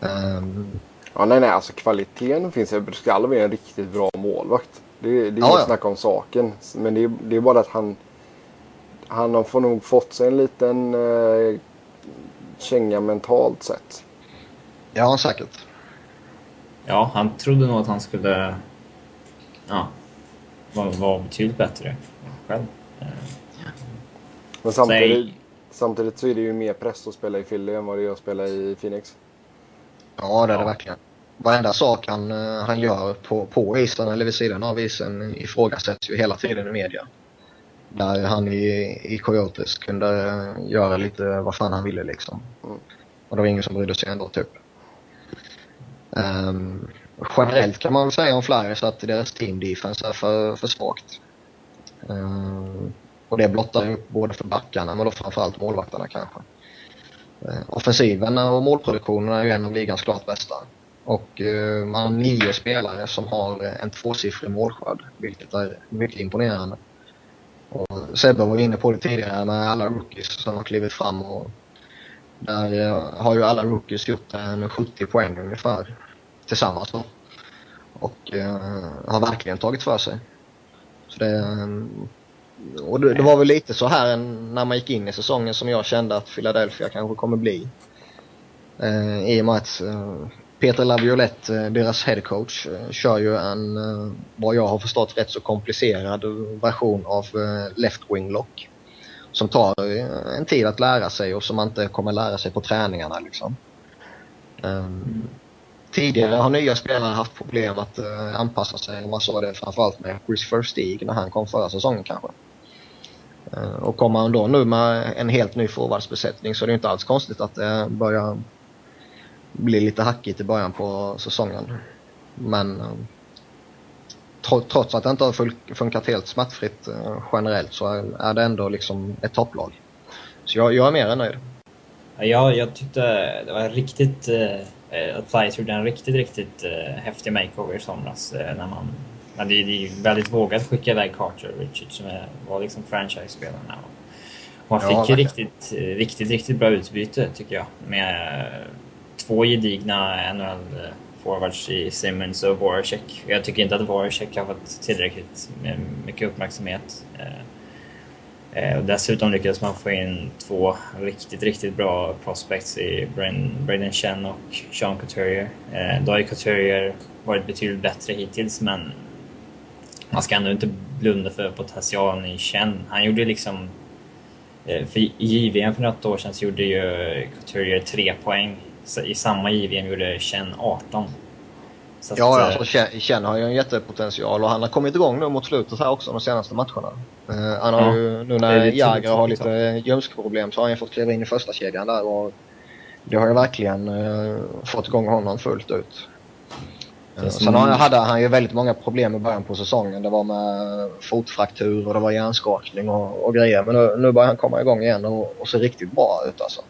Um, Ja, nej, nej, alltså kvaliteten finns. Bruskalov är en riktigt bra målvakt. Det, det är ja, inget ja. snack om saken. Men det, det är bara att han, han har nog fått sig en liten eh, känga mentalt sett.
Ja, säkert.
Ja, han trodde nog att han skulle ja, vara, vara betydligt bättre själv.
Men samtidigt, samtidigt så är det ju mer press att spela i Philly än vad det är att spela i Phoenix.
Ja, det är det verkligen. Varenda sak han, eh, han gör på, på isen eller vid sidan av isen ifrågasätts ju hela tiden i media. Där han i, i Coyotes kunde eh, göra lite vad fan han ville liksom. Och det var ingen som brydde sig ändå typ. Um, generellt kan man väl säga om Flyers att deras team defense är för, för svagt. Um, och det blottar upp både för backarna men då framförallt målvakterna kanske. Eh, offensiven och målproduktionen är ju en av ligans klart bästa. Och eh, man har nio spelare som har en tvåsiffrig målskörd, vilket är mycket imponerande. Och Sebbe var inne på det tidigare med alla rookies som har klivit fram och Där eh, har ju alla rookies gjort en 70 poäng ungefär tillsammans då. Och eh, har verkligen tagit för sig. Så det, eh, och det, det, var väl lite så här när man gick in i säsongen som jag kände att Philadelphia kanske kommer bli. Eh, I och med att eh, Peter Laviolette, eh, deras headcoach, eh, kör ju en, eh, vad jag har förstått, rätt så komplicerad version av left wing lock. Som tar en tid att lära sig och som man inte kommer lära sig på träningarna liksom. Um, tidigare har nya spelare haft problem att anpassa sig. Man såg det framförallt med Chris Verstig när han kom förra säsongen kanske. Eh, och kommer han då nu med en helt ny forwardsbesättning så är det inte alls konstigt att det börjar bli lite hackigt i början på säsongen. Men eh, trots att det inte har funkat helt smärtfritt eh, generellt så är, det ändå liksom ett topplag. Så jag, jag är mer än nöjd.
Ja, jag tyckte det var riktigt Eh, att Flyers gjorde en riktigt, riktigt häftig makeover i somras. När man, men det, det är väldigt vågat att skicka iväg Carter och Richard som är, var liksom franchise-spelarna. Och man fick ju riktigt, riktigt, riktigt bra utbyte tycker jag. Med två gedigna NHL-forwards i Simmons och Voracek. Jag tycker inte att Voracek har fått tillräckligt mycket uppmärksamhet. Eh, och dessutom lyckades man få in två riktigt, riktigt bra prospects i Braden Chen och Sean Couturier. Eh, då har ju Couturier varit betydligt bättre hittills men man ska ändå inte blunda för potentialen i Chen. Han gjorde liksom... Eh, för i JVM för något år sedan så gjorde ju Couturier tre poäng. I samma JVM gjorde Chen 18.
Så ja, att, alltså, Chen har ju en jättepotential och han har kommit igång nu mot slutet här också de senaste matcherna. Uh, han har ja, ju, nu när Jagr har lite ljumskproblem så har han fått kliva in i första kedjan där och det har ju verkligen uh, fått igång honom fullt ut. Uh, sen hade han ju väldigt många problem i början på säsongen. Det var med fotfraktur och det var hjärnskakning och, och grejer. Men nu, nu börjar han komma igång igen och, och ser riktigt bra ut alltså.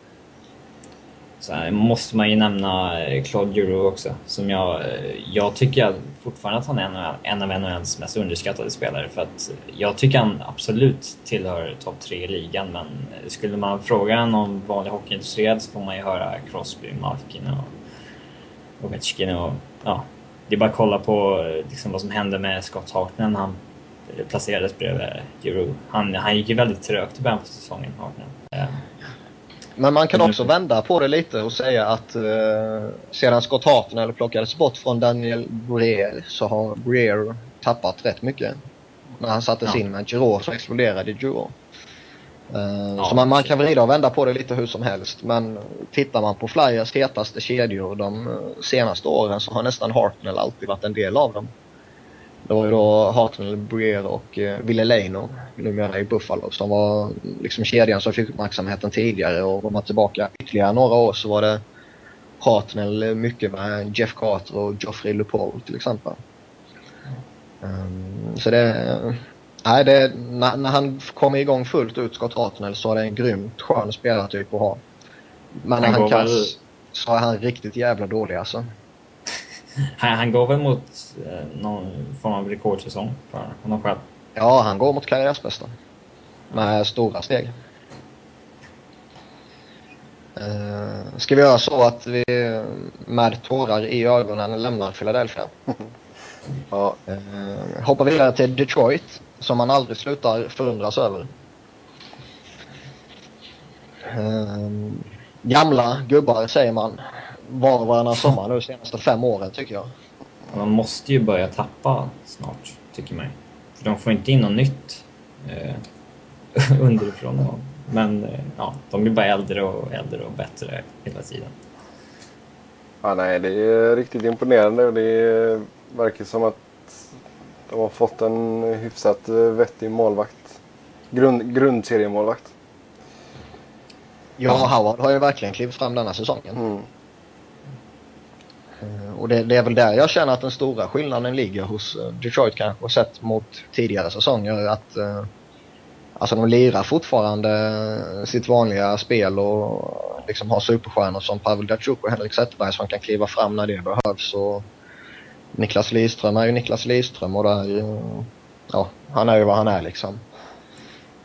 Sen måste man ju nämna eh, Claude Giroux också. Som jag, eh, jag tycker fortfarande att han är en av NHLs mest underskattade spelare. För att jag tycker han absolut tillhör topp tre i ligan. Men skulle man fråga om vanlig hockeyintresserad så får man ju höra Crosby, Malkin och Ovechkin. Och, ja, det är bara att kolla på liksom, vad som hände med Scott Hartnell när han placerades bredvid Giroux. Han, han gick ju väldigt trögt i början på säsongen, Hartnell.
Men man kan också vända på det lite och säga att eh, sedan Scott Hartnell plockades bort från Daniel Breer så har Breer tappat rätt mycket. När han sattes ja. in med Giroux så exploderade Giroux. Eh, ja, så man, man kan vrida och vända på det lite hur som helst. Men tittar man på Flyers hetaste kedjor de senaste åren så har nästan Hartnell alltid varit en del av dem. Det var ju då Hartnell, Breer och eh, Ville Leino, numera i Buffalo, som var liksom kedjan som fick uppmärksamheten tidigare och om man tillbaka ytterligare några år så var det Hartnell mycket med Jeff Carter och Geoffrey Lupol till exempel. Um, så det, nej det, när, när han kommer igång fullt ut, Scott Hartnell, så är det en grymt skön spelartyp att ha. Men när han, han kass så är han riktigt jävla dålig alltså.
Han, han går väl mot eh, någon form av rekordsäsong för honom själv?
Ja, han går mot karriärsbästa. Med stora steg. Uh, ska vi göra så att vi med tårar i ögonen lämnar Philadelphia? (laughs) ja. Uh, hoppar vidare till Detroit, som man aldrig slutar förundras över. Uh, gamla gubbar säger man var och varannan sommar nu de senaste fem åren tycker jag.
Man måste ju börja tappa snart, tycker man. För de får inte in något nytt eh, (laughs) underifrån. Men eh, ja, de blir bara äldre och äldre och bättre hela tiden.
Ja, nej, det är riktigt imponerande och det verkar som att de har fått en hyfsat vettig målvakt. Grund, grundseriemålvakt.
Ja, Howard har ju verkligen klivit fram denna säsongen. Mm. Och det, det, är väl där jag känner att den stora skillnaden ligger hos eh, Detroit kanske sett mot tidigare säsonger. Att eh, Alltså de lirar fortfarande sitt vanliga spel och liksom har superstjärnor som Pavel Datsjuk och Henrik Zetterberg som kan kliva fram när det behövs. Och Niklas Lidström är ju Niklas Lidström och där, ja, han är ju vad han är liksom.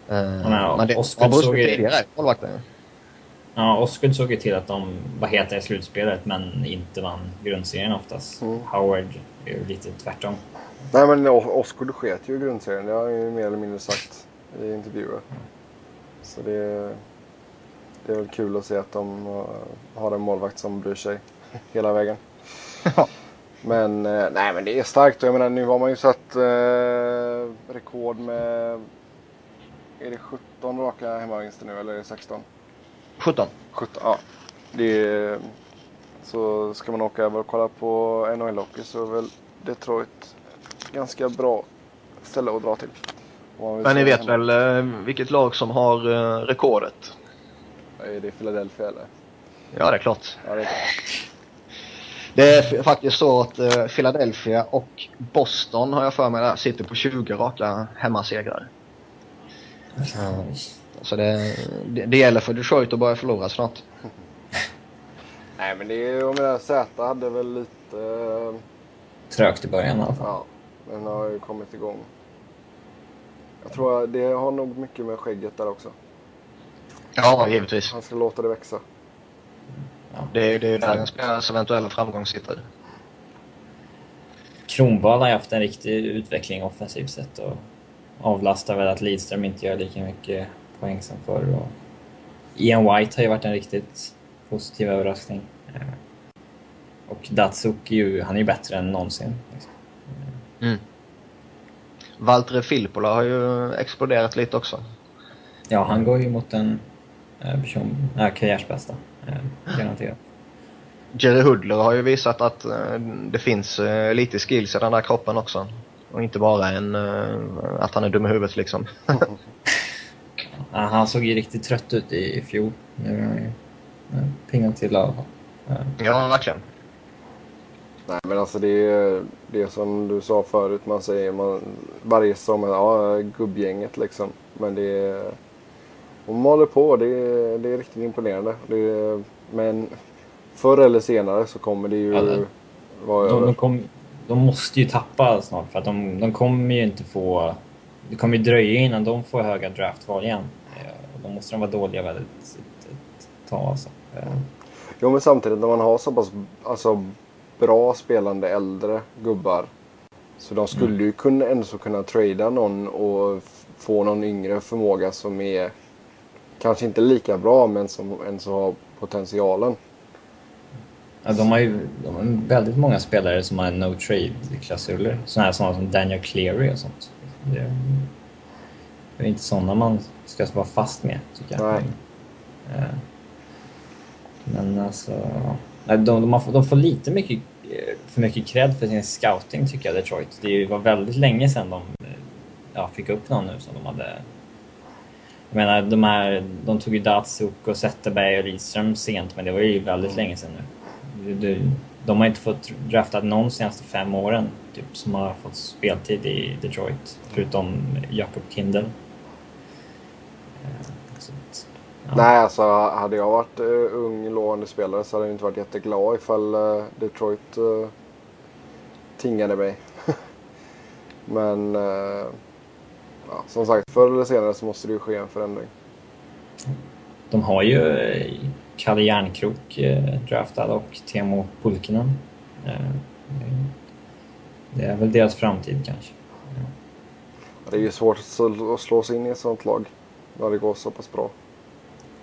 Han är, Men det, Oskar såg ju... Ja, Osgood såg ju till att de var heta i slutspelet men inte vann grundserien oftast.
Mm.
Howard är ju lite tvärtom.
Nej men O- Oscar sket ju i grundserien. Det har han ju mer eller mindre sagt i intervjuer. Så det, det är väl kul att se att de eh, har en målvakt som bryr sig hela vägen. Men eh, nej men det är starkt. Och Jag menar nu har man ju satt eh, rekord med är det 17 raka hemmavinster nu eller är det 16?
17.
17, ja. Det är, så ska man åka över och kolla på NHL-hockey så är väl Detroit ganska bra ställe att dra till.
Men ni vet
hemma.
väl eh, vilket lag som har eh, rekordet?
Är det Philadelphia eller?
Ja, det är klart.
Ja, det är klart.
Det är faktiskt så att eh, Philadelphia och Boston har jag för mig där sitter på 20 raka hemmasegrar. Så det, det, det gäller för Detroit att börja förlora snart. (laughs)
Nej men det är, jag menar Z hade väl lite, eh,
Trögt i början i alla fall.
ja, men har ju kommit igång. Jag tror att det har nog mycket med skägget där också.
Ja, givetvis.
Han ska låta det växa.
Det är det är ju där en spelares eventuella framgång sitter.
Kronwall har haft en riktig utveckling offensivt sett och avlastar väl att Lidström inte gör lika mycket poäng som förr. Och Ian White har ju varit en riktigt positiv överraskning. Eh, Och Datsuk är ju, han är ju bättre än någonsin. Liksom.
Mm. Valtteri Filppula har ju exploderat lite också.
Ja, han går ju mot en eh, person, äh, karriärsbästa. Eh, garanterat.
Jerry Hudler har ju visat att eh, det finns eh, lite skills i den där kroppen också. Och inte bara en, att han är dum i huvudet liksom. (laughs)
Ja, han såg ju riktigt trött ut i, i fjol. Nu är han ju piggad till alla
ja, verkligen.
Nej men alltså det är det som du sa förut. Man säger man, varje sommar, ja gubbgänget liksom. Men det är, de håller på. Det är, det är riktigt imponerande. Är, men förr eller senare så kommer det ju
Ja, det-
vara
De,
över.
de, kom, de måste ju tappa snart för att de, de kommer ju inte få... Det kommer ju dröja innan de får höga draftval igen. Eh, Då måste de vara dåliga väldigt ett, ett tag alltså. Eh,
Jo men samtidigt när man har så pass alltså, bra spelande äldre gubbar. Så de skulle ju kunna, ändå kunna trada någon och få någon yngre förmåga som är kanske inte lika bra men som ändå har potentialen.
Ja, de har ju de har väldigt många spelare som har no trade-klausuler. Sådana som Daniel Cleary och sånt. Det, det är inte sådana man ska vara fast med, tycker jag.
Nej.
Eh, Men alltså... De, de, har, de får lite mycket, eh, för mycket cred för sin scouting, tycker jag, Detroit. Det var väldigt länge sedan de eh, ja, fick upp någon nu som de hade... Jag menar, de, här, de tog ju Datsuk och Zetterberg och Lidström sent, men det var ju väldigt länge sedan nu. Det- De har inte fått draftat någon de senaste fem åren typ, som har fått speltid i Detroit, förutom Jakob Kindle. Eh, ja.
Nej alltså hade jag varit uh, ung lovande spelare så hade jag inte varit jätteglad ifall eh, Detroit uh, tingade mig. (laughs) men eh, ja, som sagt förr eller senare så måste det ju ske en förändring.
De har ju eh, Kalle Järnkrok eh, draftad och Teemu Pulkkinen. Eh, det är väl deras framtid kanske.
Det är ju svårt att slå- sig in i ett sånt lag när det går så pass bra.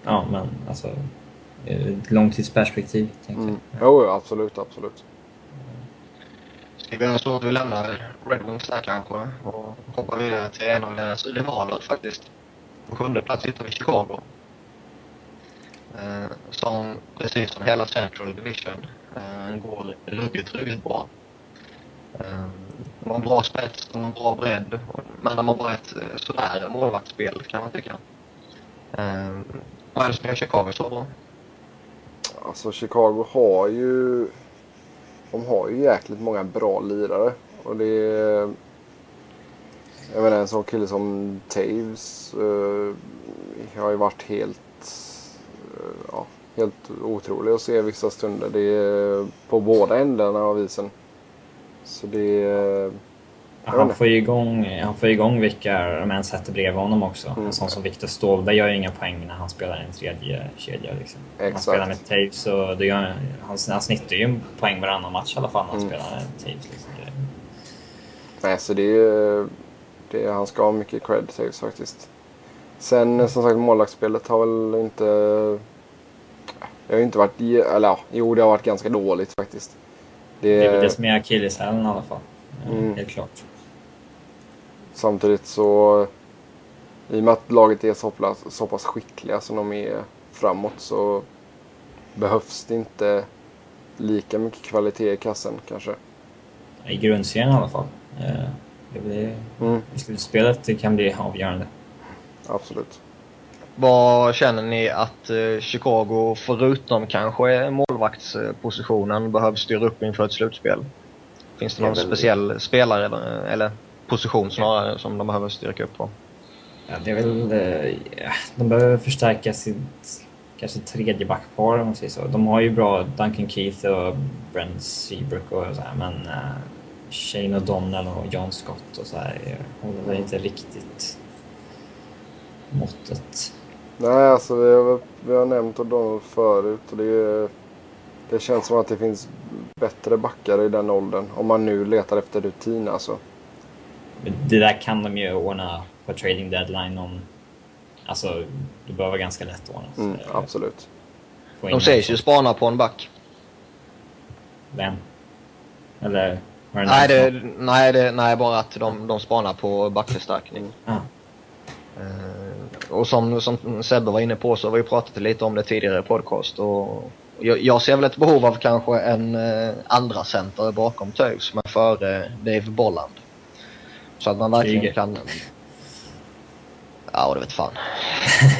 Ja, men alltså långtidsperspektiv tänkte
Mm.
jag.
Jo, absolut, absolut.
Ska vi göra så att vi lämnar Red Wings där kanske och hoppar vidare till en av deras rivaler faktiskt. På sjunde plats hittar vi Chicago. Eh, som precis som hela Central Division eh, går ruggigt, ruggigt bra. Eh, de har en bra spets, de har en bra bredd, men de har bara ett eh, sådär målvaktsspel kan man tycka. Eh, vad är det som gör Chicago så bra?
Alltså Chicago har ju... De har ju jäkligt många bra lirare. Och det är... Jag menar en sån kille som Taves uh, har ju varit helt... uh, ja, helt otrolig att se vissa stunder. Det är på båda ändarna av isen. Så det är...
Han får ju igång, han får igång vilka de än sätter bredvid honom också. Mm. En sån som Viktor Ståhlberg gör ju inga poäng när han spelar en tredje kedja. Liksom. Han spelar med Taves och det gör, han, han snittar ju en poäng varannan match i alla fall när han mm. spelar med Taves. Liksom.
Nej, så det är, det är, han ska ha mycket cred Taves faktiskt. Sen som sagt målvaktsspelet har väl inte... Det har ju inte varit... Eller ja, jo det har varit ganska dåligt faktiskt.
Det, det är väl det som är akilleshälen i alla fall. Mm. Helt klart.
Samtidigt så... I och med att laget är så pass, så pass skickliga som de är framåt så behövs det inte lika mycket kvalitet i kassen kanske.
I grundserien i alla fall. Eh, det blir, mm. I slutspelet det kan bli avgörande.
Absolut.
Vad känner ni att eh, Chicago, förutom kanske målvaktspositionen, behöver styra upp inför ett slutspel? Finns det någon speciell spelare eller, eller position snarare som de behöver styrka upp på?
Ja, det är väl... Eh, de behöver förstärka sitt kanske tredje backpar om man säger så. De har ju bra Duncan Keith och Brent Seabrook och så här, men uh, Shane O'Donnell och John Scott och så här håller väl inte riktigt måttet.
Nej, alltså vi har, vi har nämnt O'Donnell förut och det, det känns som att det finns bättre backar i den åldern. Om man nu letar efter rutin alltså.
Det där kan de ju ordna på trading deadline om... Alltså, det bör vara ganska lätt att ordna.
Mm, absolut.
De sägs ju spana på en back.
Vem? Eller?
Nej, det, nej, det, nej, bara att de, de spanar på backförstärkning. Ah. Uh, och som, som Sebbe var inne på så har vi pratat lite om det tidigare i podcast. Och jag, jag ser väl ett behov av kanske en uh, andra center bakom Töjs, men före uh, Dave Bolland. Så att man verkligen Kriger. kan... Ja, det vet fan.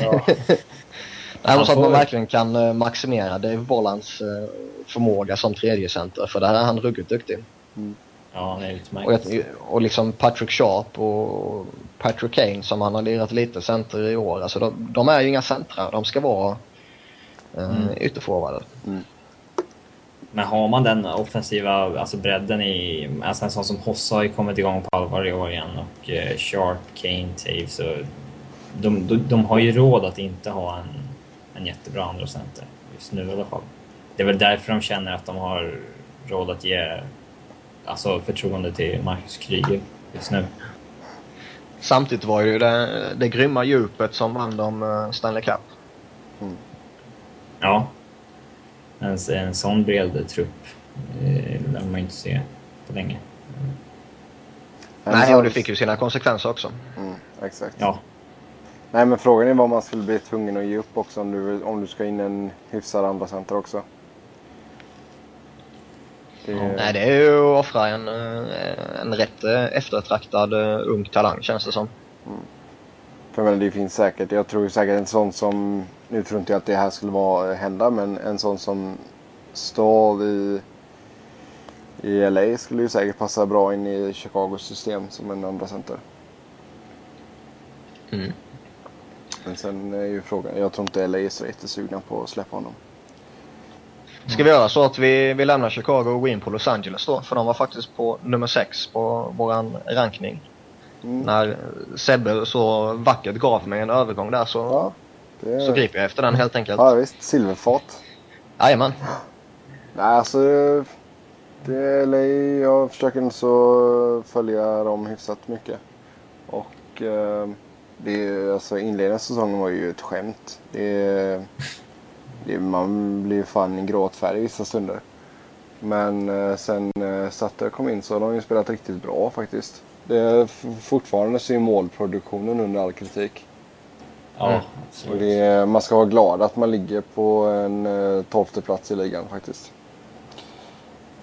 ja. (laughs) Nej, så att man verkligen kan maximera Dave Bollands förmåga som tredje center för där är han ruggigt duktig.
Mm. Ja, det är
utmärkt. Och, och liksom Patrick Sharp och Patrick Kane som han har lirat lite center i år. Alltså de, de är ju inga centrar, de ska vara eh, mm. ytterforwarder. Mm.
Men har man den offensiva alltså bredden i... Alltså en sån som Hossa har ju kommit igång på allvar i år igen och eh, Sharp, Kane, Taves och de, de, de, har ju råd att inte ha en, en jättebra andra center just nu i alla fall. Det är väl därför de känner att de har råd att ge alltså förtroende till Marcus Kryger just nu.
Samtidigt var ju det, det grymma djupet som vann dem eh, Stanley Cup. Mm.
Ja. En, en sån bred trupp eh, lär man inte se på länge. Mm.
Nej, och det fick ju sina konsekvenser också.
Mm, exakt.
Ja.
Nej, men frågan är vad man skulle bli tvungen att ge upp också om du, om du ska in en hyfsad andra center också.
Det... Nej, det är ju att offra en, eh, en rätt eh, eftertraktad ung talang känns det som. Mm.
För men det finns säkert, jag tror säkert en sån som, nu tror inte jag att det här skulle vara, hända, men en sån som Stahl i, i LA skulle ju säkert passa bra in i Chicagos system som en andra center. Mm. Men sen är ju frågan, jag tror inte LA är så jättesugna på att släppa honom.
Ska vi göra så att vi, vi lämnar Chicago och går in på Los Angeles då? För de var faktiskt på nummer 6 på våran rankning. Mm. När Sebbe så vackert gav mig en övergång där så, ja, det... så griper jag efter den helt enkelt.
Ja visst, silverfat.
Jajamän. (laughs)
Nej alltså, det är LA. Jag försöker så följa dem hyfsat mycket. Och eh, det är, alltså inledningen av säsongen var ju ett skämt. Det är, det, man blir fan gråtfärdig vissa stunder. Men eh, sen eh, Sutter kom in så har de ju spelat riktigt bra faktiskt. Det är fortfarande så är målproduktionen under all kritik.
Ja, mm.
Och det, man ska vara glad att man ligger på en eh, tolfte plats i ligan faktiskt.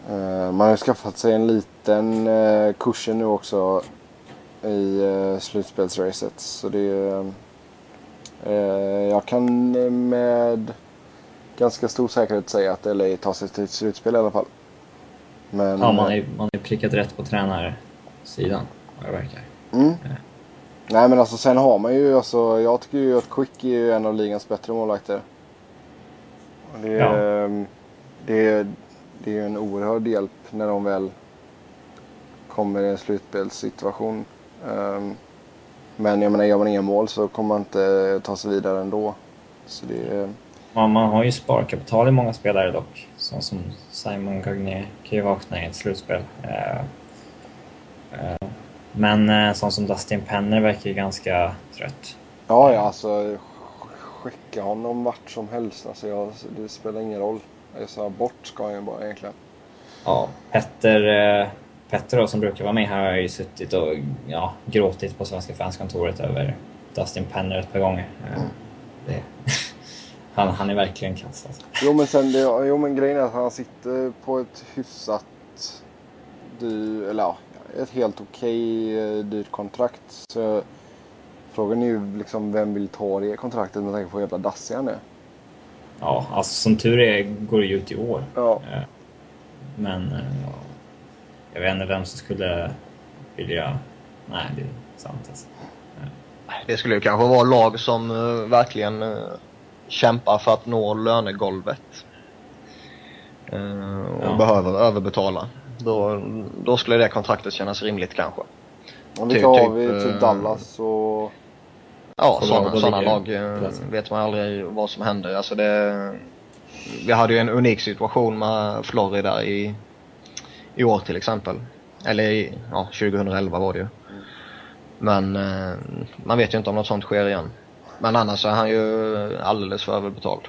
Eh, man har skaffat sig en liten eh, kursen nu också i slutspelsracet. Så det... Eh, jag kan med ganska stor säkerhet säga att LA tar sig till slutspel i alla fall.
Men, ja, man har ju är prickat rätt på tränarsidan, vad det verkar.
Mm. Ja. Nej, men alltså sen har man ju, alltså, jag tycker ju att Quick är en av ligans bättre målvakter. Det, ja. det, det är ju en oerhörd hjälp när de väl kommer i en slutspelssituation. Um, men jag menar, gör man inga mål så kommer man inte ta sig vidare ändå. Så det,
man, man har ju sparkapital i många spelare dock. Sån som Simon Gagné kan ju vakna i ett slutspel. Uh, men uh, sån som Dustin Penner verkar ju ganska trött.
Ja, ja alltså skicka honom vart som helst. Alltså, jag, det spelar ingen roll. Jag sa bort ska han ju bara egentligen.
Ja, Petter, eh, Petter då, som brukar vara med här har ju suttit och ja, gråtit på Svenska fanskontoret över Dustin Penner ett par gånger. Mm. (laughs) Han, han är verkligen kass alltså.
Jo men, sen det, jo men grejen är att han sitter på ett hyfsat dyr, eller ja, ett helt okej okay, dyrt kontrakt. Så frågan är ju liksom vem vill ta det kontraktet med tanke på hur jävla dassig han är.
Ja, alltså som tur är går det ju ut i år.
Ja.
Men jag vet inte vem som skulle vilja... Nej, det är sant alltså.
Det skulle ju kanske vara lag som uh, verkligen uh, kämpar för att nå lönegolvet. Uh, och ja. behöver överbetala. Då, då skulle det kontraktet kännas rimligt kanske.
Om vi tar typ, vi typ Dallas och...
Ja, sådana, sådana lag vet man aldrig vad som händer. Alltså det, vi hade ju en unik situation med Florida i, i år till exempel. Eller i, ja, 2011 var det ju. Men eh, man vet ju inte om något sånt sker igen. Men annars är han ju alldeles för överbetald.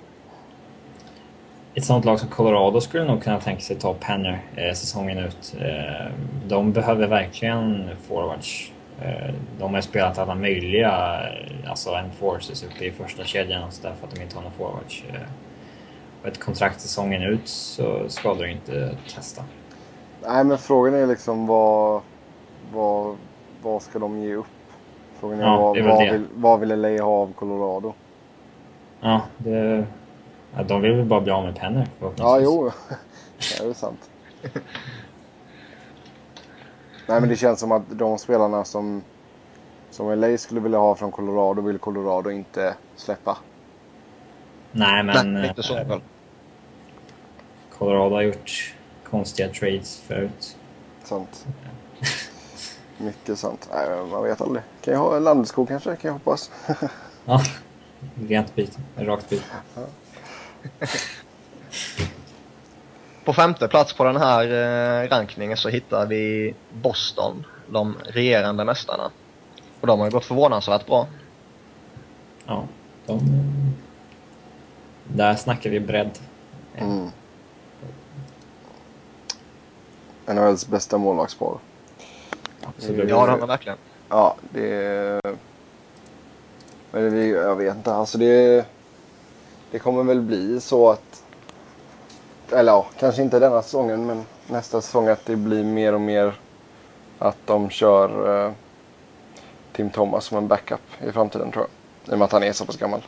Ett sånt lag som Colorado skulle nog kunna tänka sig ta Penner eh, säsongen ut. Eh, de behöver verkligen forwards. Eh, de har spelat alla möjliga alltså enforces uppe i första kedjan och så därför att de inte har några forwards. Eh, ett kontrakt säsongen ut så skadar det inte testa.
Nej, men frågan är liksom vad, vad, vad ska de ge upp? Frågan är, ja, vad, vad, vill, vad vill LA ha av Colorado?
Ja, det, ja, de vill väl bara bli av med pennor
Ja, jo. det är sant. Nej, men det känns som att de spelarna som, som LA skulle vilja ha från Colorado vill Colorado inte släppa.
Nej, men...
Nej, inte så
äh, Colorado har gjort konstiga trades förut.
Sant. Mycket sant. Nej, man vet aldrig. Kan jag ha en Landeskog kanske? Kan jag hoppas.
ja, rent byte. Rakt byte. Ja. (laughs)
På femte plats på den här eh, rankningen så hittar vi Boston, de regerande mästarna. Och de har ju gått förvånansvärt bra.
Ja, de... Där snackar vi bredd.
Mm. NHLs bästa målvaktspar.
Absolut. Ja, det har man verkligen.
Ja, det. Men jag vet inte, alltså det... Det kommer väl bli så att... Eller ja, kanske inte denna säsongen, men nästa säsong att det blir mer och mer att de kör uh, Tim Thomas som en backup i framtiden tror jag. I och med att han är så pass gammal.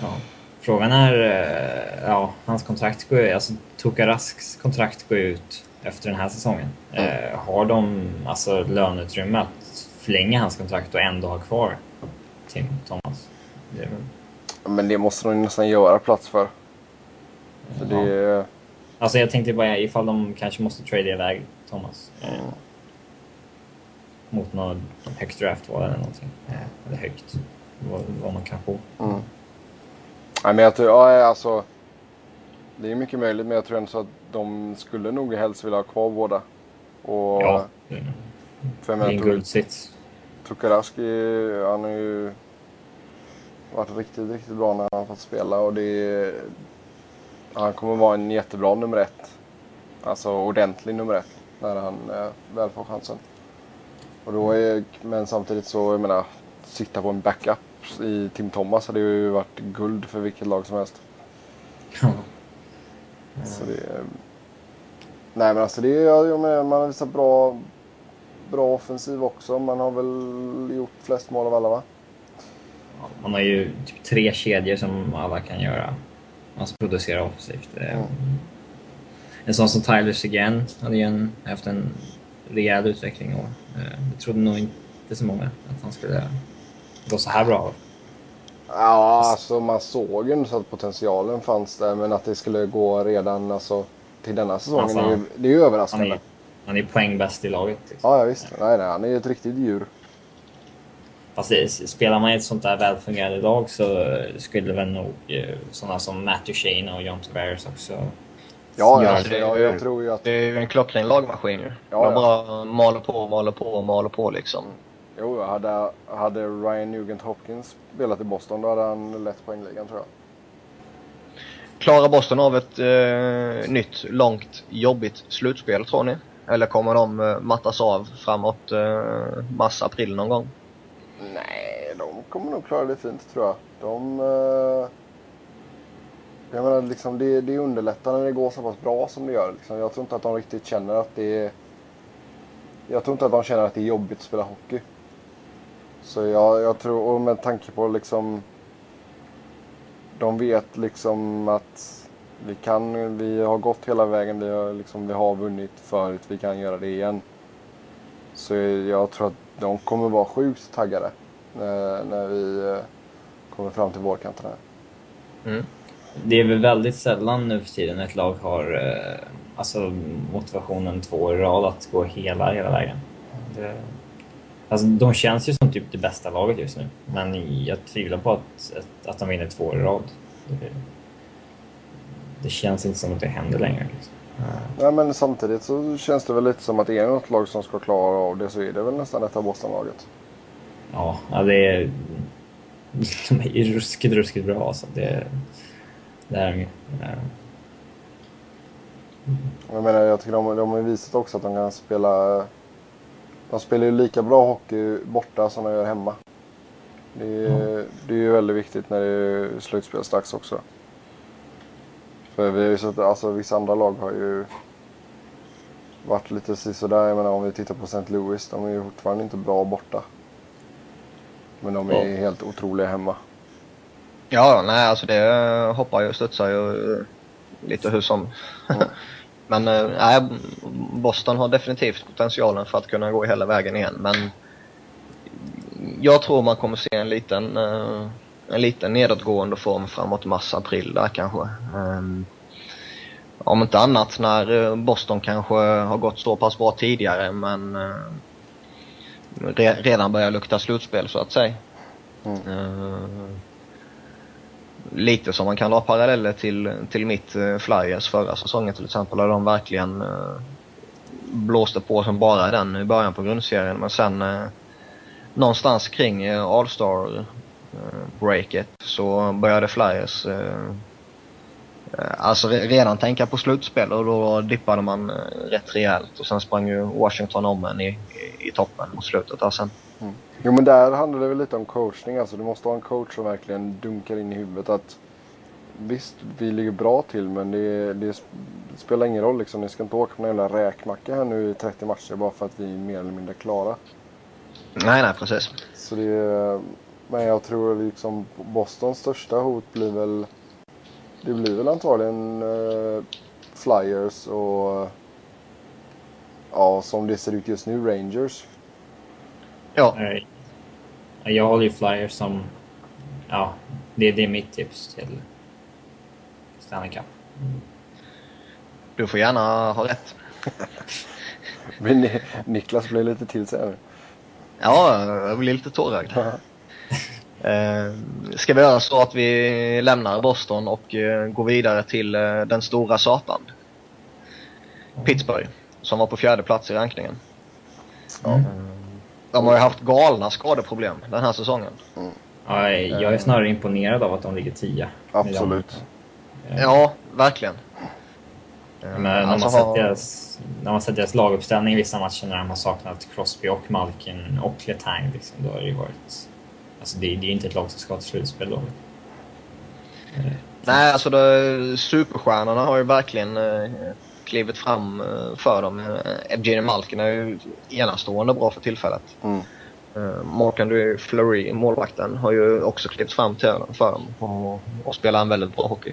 Ja. Frågan är, uh, ja, hans kontrakt går ju, alltså Tokarasks kontrakt går ut efter den här säsongen. Mm. Eh, har de alltså löneutrymme att förlänga hans kontrakt och ändå ha kvar Tim Thomas?
Det väl... Men det måste de nästan göra plats för. för ja. det...
Alltså jag tänkte bara ifall de kanske måste trade iväg Thomas. Mm. mot något högt draftval eller någonting. Eh, eller högt. Vad, vad, man kan få.
Mm. Nej, men jag tror, ja, alltså. Det är mycket möjligt men jag tror ändå så att de skulle nog helst vilja ha kvar båda. Och,
ja. Det är en guldsits.
Tukaraski, han har ju varit riktigt, riktigt bra när han fått spela och det han kommer vara en jättebra nummer ett. Alltså ordentlig nummer ett när han eh, väl får chansen. Och då är, men samtidigt så, jag menar, sitta på en backup i Tim Thomas hade ju varit guld för vilket lag som helst. Så det är... Nej men alltså det är, jag menar, man har visat bra, bra offensiv också. Man har väl gjort flest mål av alla va?
Man har ju typ tre kedjor som alla kan göra. Alltså producera offensivt. Mm. En sån som Tyler Seguin hade ju en, haft en rejäl utveckling i år. Eh, jag trodde nog inte så många att han skulle gå så här bra.
Ja, alltså man såg ju så att potentialen fanns där men att det skulle gå redan alltså, till denna säsongen, alltså, är ju, det är ju överraskande.
Han är, Han är poängbäst i laget. Liksom.
Ja, ja visst. Nej, nej, han är ett riktigt djur.
Fast det, spelar man i ett sånt där välfungerande lag så skulle väl nog eh, sådana som Matt Duchene och John Tavares också
Ja,
Ja,
alltså,
det-
jag, jag tror ju att...
Det är ju en klockren lagmaskin ju.
Ja, ja.
bara maler på, maler på, maler på liksom.
Jo, hade, hade Ryan Nugent Hopkins spelat i Boston då hade han lett poängligan tror jag.
Klarar Boston av ett eh, nytt, långt, jobbigt slutspel tror ni? Eller kommer de eh, mattas av framåt eh, mars-april någon gång?
Nej, de kommer nog klara det fint tror jag. De... Eh, jag menar liksom det, det underlättar när det går så pass bra som det gör. Liksom. Jag tror inte att de riktigt känner att det är... Jag tror inte att de känner att det är jobbigt att spela hockey. Så jag, jag tror, och med tanke på liksom... De vet liksom att vi kan, vi har gått hela vägen, vi har, liksom, vi har vunnit förut, vi kan göra det igen. Så jag tror att de kommer vara sjukt taggade när, när vi eh, kommer fram till vårkanten här.
Mm.
Det är väl väldigt sällan nu för tiden ett lag har eh, alltså motivationen två år i rad att gå hela, hela vägen. Det, alltså, de känns ju som typ det bästa laget just nu, men jag tvivlar på att, att, att de vinner två år i rad. Det, det känns inte som att det händer längre. Liksom. Eh,
Nej, men samtidigt så känns det väl lite som att är det något lag som ska klara av det så är det väl nästan detta Boston-laget.
Ja, det är... De är ruskigt, ruskigt bra alltså. Det, det är de
Jag menar, jag tycker de, de har visat också att de kan spela... De spelar ju lika bra hockey borta som de gör hemma. Det är, det är ju väldigt viktigt när det är slutspelsdags också. För vi har ju sett, alltså vissa andra lag har ju varit lite sådär. Jag menar om vi tittar på St. Louis, de är ju fortfarande inte bra borta. Men de är
Ja.
helt otroliga hemma.
Ja, nej alltså det hoppar ju och studsar ju lite hur som.
Mm. (laughs)
men eh, nej, Boston har definitivt potentialen för att kunna gå hela vägen igen. Men jag tror man kommer se en liten, eh, en liten nedåtgående form framåt mars-april där kanske. Ehm, om inte annat när eh, Boston kanske har gått så pass bra tidigare men eh, re, redan börjar lukta slutspel så att säga.
Mm.
Eh, lite som man kan dra paralleller till, till mitt Flyers förra säsongen till exempel. Där de verkligen blåste på som bara den i början på grundserien. Men sen någonstans kring All-Star breaket så började Flyers eh, eh, alltså re- redan tänka på slutspel och då dippade man eh, rätt rejält och sen sprang ju Washington om en i, i, i toppen mot slutet där sen.
Jo men där handlar det väl lite om coachning. Alltså du måste ha en coach som verkligen dunkar in i huvudet att visst, vi ligger bra till men det, det spelar ingen roll liksom. Ni ska inte åka på någon jävla räkmacka här nu i 30 matcher bara för att vi är mer eller mindre klara.
Nej, nej precis.
Så det, men jag tror liksom Bostons största hot blir väl det blir väl antagligen eh, Flyers och ja, som det ser ut just nu, Rangers.
Ja,
Jag håller ju Flyers som... Ja, det, det är mitt tips till Stanley Cup.
du får gärna ha rätt. (laughs)
Men Ni- Niklas blir lite till sig här.
Ja, jag blir lite tårögd. Eh, ska vi göra så att vi lämnar Boston och eh, går vidare till eh, den stora satan? Pittsburgh, som var på fjärde plats i rankningen.
Ja.
De har ju haft galna skadeproblem den här säsongen.
Ja, jag är snarare imponerad av att de ligger tia.
Absolut.
Ja, verkligen.
Men när,
alltså
man sett
har-
deras, när man sett deras laguppställning i vissa matcher när de har saknat Crosby och Malkin och Letang, liksom, då har det ju varit... Alltså det, det är inte ett lag som ska till slutspel då. Eh,
Nej, alltså det, superstjärnorna har ju verkligen eh, klivit fram eh, för dem. Eh, Evgeny Malkin är ju enastående bra för tillfället.
Mm.
Uh, Mark-André Fleury, målvakten, har ju också klivit fram till för dem och, och spelar en väldigt bra hockey.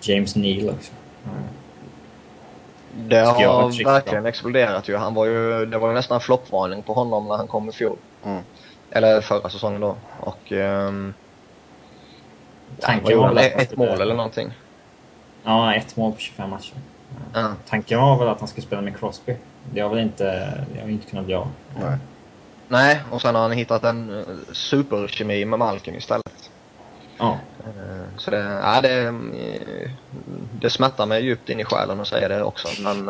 James Neal också.
Det
Tycker jag har
verkligen exploderat ju. Han var ju. Det var ju nästan floppvarning på honom när han kom i fjol.
Mm.
Eller förra säsongen då. Och... Um,
Tanken var väl att
Ett mål eller någonting.
Ja, ett mål på 25 matcher.
Ja.
Tanken var väl att han skulle spela med Crosby. Det har väl inte, det har inte kunnat bli av.
Nej.
Nej, och sen har han hittat en eh, superkemi med Malkin istället.
Ja.
Eh, Så det, ja, det, eh, det smärtar mig djupt in i själen att säga det också. Men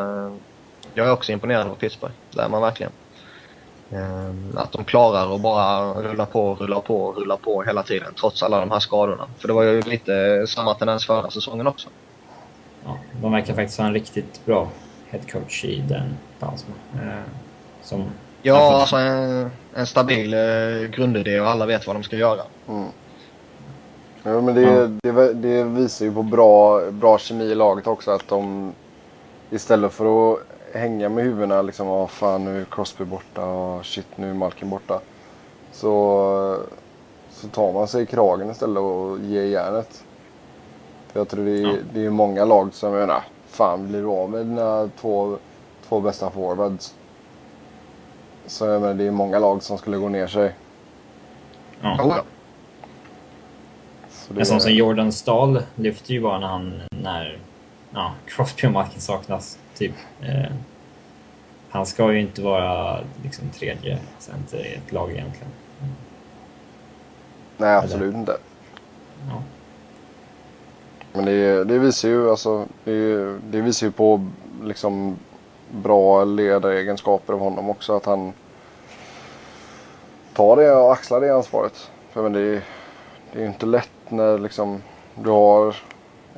jag är också imponerad av Pittsburgh. Det är man verkligen. Eh, Att de klarar att bara rulla på, rulla på, rulla på hela tiden trots alla de här skadorna. För det var ju lite samma tendens förra säsongen också.
ja. De verkar faktiskt ha en riktigt bra headcoach i den Pansman. Eh, som
Ja, alltså en, en stabil eh, grundidé och alla vet vad de ska göra.
Mm. Ja, men det,
Ja.
det, det visar ju på bra, bra kemi i laget också att de istället för att hänga med huvudena liksom, åh fan nu är Crosby borta och shit nu är Malkin borta. Så, så tar man sig i kragen istället och ger järnet. För jag tror det är,
Ja.
det är många lag som menar, fan blir du av med dina två, två bästa forwards? Så jag menar, det är många lag som skulle gå ner sig.
ja.
Ja.
Så det,
En sån som Jordan Stahl lyfter ju bara när han, när ja, Crosby och Malkin saknas. Typ. Eh, han ska ju inte vara liksom tredje center i ett lag egentligen.
nej, absolut inte.
Ja.
Men det, det visar ju alltså, det, det visar ju på liksom bra ledaregenskaper av honom också. Att han tar det och axlar det ansvaret. För men det, det är ju inte lätt när liksom du har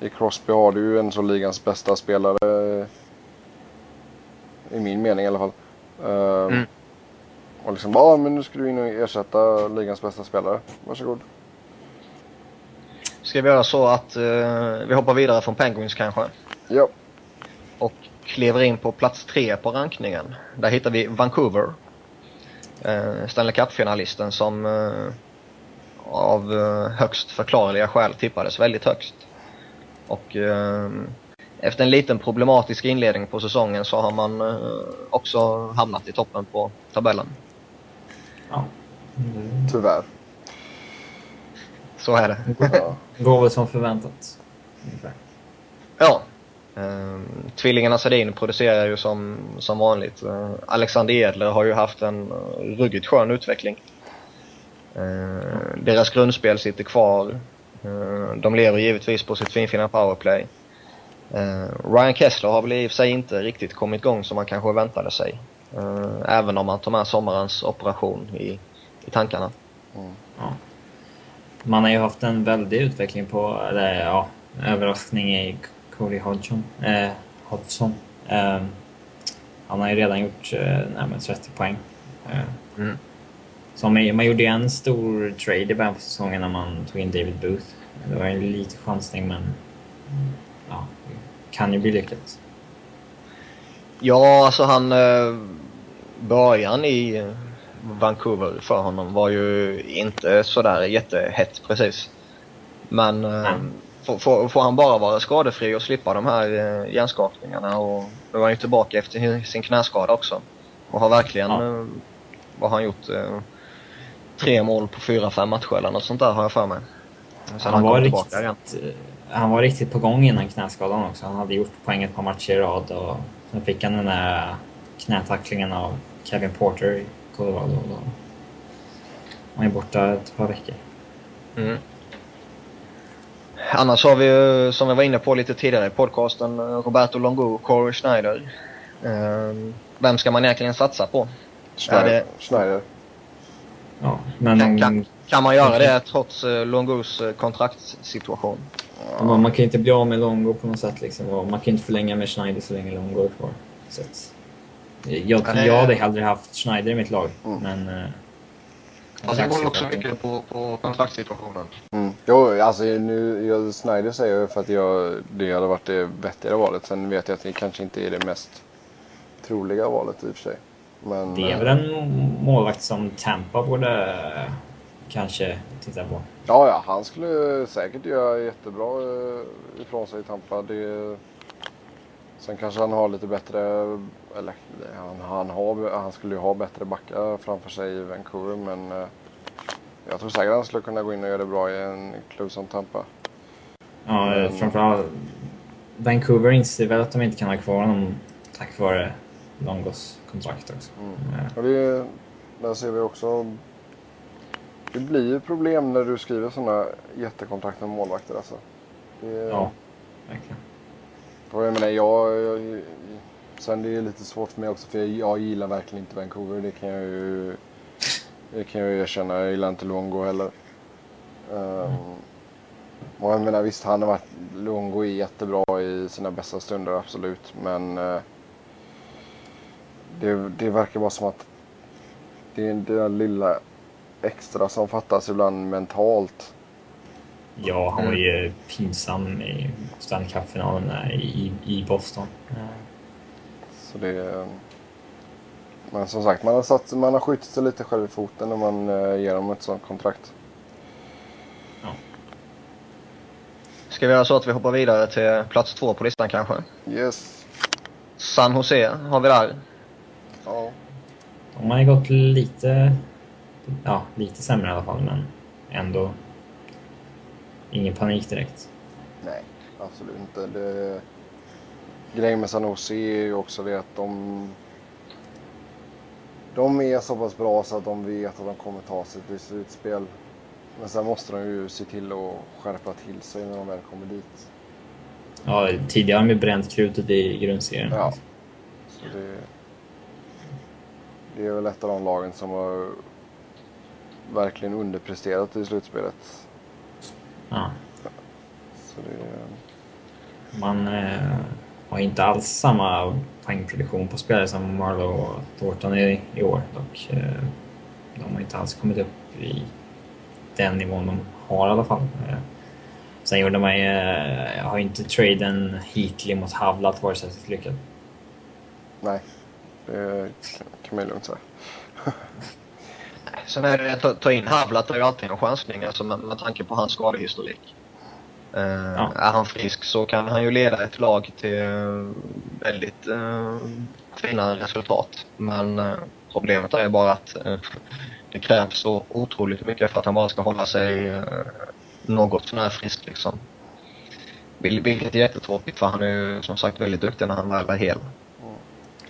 i Crosby har du ju en så ligans bästa spelare. I min mening i alla fall. Ehm,
Mm.
Och liksom ah, men nu ska du in och ersätta ligans bästa spelare. Varsågod.
Ska vi göra så att eh, vi hoppar vidare från Penguins kanske?
Ja.
och kliver in på plats tre på rankningen. Där hittar vi Vancouver. Eh, Stanley Cup-finalisten som eh, av högst förklarliga skäl tippades väldigt högst. Och eh, efter en liten problematisk inledning på säsongen så har man eh, också hamnat i toppen på tabellen.
Ja. Mm.
Tyvärr.
Så är det.
Ja.
Går väl som förväntat. Ungefär.
Ja. Eh, tvillingarna Sedin producerar ju som, som vanligt. Eh, Alexander Edler har ju haft en uh, ruggigt skön utveckling. Eh, deras grundspel sitter kvar. Eh, de lever givetvis på sitt finfina powerplay. Eh, Ryan Kessler har väl i och för sig inte riktigt kommit igång som man kanske väntade sig. Eh, även om man tar med sommarens operation i, i tankarna.
Ja. Man har ju haft en väldig utveckling på, eller ja, överraskning i Cody Hodgson. Eh, Hodgson. Eh, han har ju redan gjort eh, närmare 30 poäng. Eh,
Mm.
så man, man gjorde en stor trade i början på säsongen när man tog in David Booth. Det var en liten chansning men ja, kan ju bli lyckat.
Ja, alltså han... Eh, början i Vancouver för honom var ju inte sådär jättehett precis. Men
Nej.
får, han bara vara skadefri och slippa de här eh, hjärnskakningarna och nu är han ju tillbaka efter sin knäskada också. Och har verkligen,
Ja.
vad har han gjort? Tre mål på fyra, fem matcher eller något sånt där har jag för mig. Sen
Han
han
var, riktigt,
tillbaka igen.
Han var riktigt på gång innan knäskadan också. Han hade gjort poäng ett par matcher i rad och sen fick han den där knätacklingen av Kevin Porter i Colorado. Och då han borta ett par veckor.
Mm. Annars har vi ju, som vi var inne på lite tidigare i podcasten, Roberto Longo och Corey Schneider. Eh, Vem ska man egentligen satsa på?
Schneider.
det-
Schneider.
Ja, men
Kan, kan, kan man göra det trots eh, Longos eh, kontraktssituation?
Man, man kan ju inte bli av med Longo på något sätt. Liksom. Och man kan ju inte förlänga med Schneider så länge Longo är kvar. Så att, jag,
Nej.
jag hade hellre haft Schneider i mitt lag,
Mm.
men... eh,
Alltså, det beror också mycket på, på kontraktssituationen.
Mm. Jo, alltså nu, jag, Snyder säger jag för att jag, det hade varit det vettigare valet. Sen vet jag att det kanske inte är det mest troliga valet i och för sig. Men,
Det är
eh,
väl en målvakt som Tampa borde eh, kanske titta på.
Ja, ja, han skulle säkert göra jättebra eh, ifrån sig i Tampa. Det, sen kanske han har lite bättre, eller han, han, har, han skulle ju ha bättre backar framför sig i Vancouver. Men eh, jag tror säkert han skulle kunna gå in och göra det bra i en klubb som Tampa.
Ja,
Mm.
framförallt Vancouver inser väl att de inte kan ha kvar honom tack vare Longos kontrakt också.
Mm.
Eh,
Och det, där ser vi också. Det blir ju problem när du skriver sådana jättekontrakt med målvakter alltså. Det,
Ja, verkligen.
Och jag menar, jag, jag, sen det är lite svårt för mig också för jag gillar verkligen inte Vancouver. Det kan jag ju, det kan jag ju erkänna. Jag gillar inte Luongo heller. Um, och jag menar visst, han har varit, Luongo är jättebra i sina bästa stunder, absolut. Men eh, det, det verkar vara som att det är där lilla extra som fattas ibland mentalt.
Ja, han var
Mm.
ju pinsam i Stanley Cup-finalen i, i Boston.
Så det... Men som sagt, man har, satt, man har skjutit sig lite själv i foten när man eh, ger dem ett sånt kontrakt.
Ska vi göra så att vi hoppar vidare till plats två på listan kanske?
Yes.
San Jose har vi där.
Ja.
De har ju gått lite, ja, lite sämre i alla fall, men ändå ingen panik direkt.
Nej, absolut inte. Det... Grejen med San Jose är ju också det att de... De är så pass bra så att de vet att de kommer ta sig till slutspel. Men sen måste de ju se till att skärpa till sig när de väl kommer dit.
Ja, tidigare har de ju bränt krutet i grundserien.
Ja. Så det, det är väl ett av de lagen som har verkligen underpresterat i slutspelet.
Ja.
Så det,
Man eh, har inte alls samma poängproduktion på spelare som Marlowe och Thornton i, i år. Dock, eh, de har inte alls kommit upp i den nivån de har i alla fall. Eh, sen gjorde man ju, eh, har inte traden Heatley mot Havlat varit särskilt lyckad.
nej, det kan man ju lugnt säga. (laughs)
Sen är det att ta, in Havlat är ju alltid en chansning alltså med, med tanke på hans skadehistorik. Uh,
Ja.
Är han frisk så kan han ju leda ett lag till eh, väldigt uh, fina resultat. Men problemet är bara att det krävs så otroligt mycket för att han bara ska hålla sig uh, något sånär frisk liksom. Vil- Vilket är jättetråkigt för han är ju som sagt väldigt duktig när han väl är hel.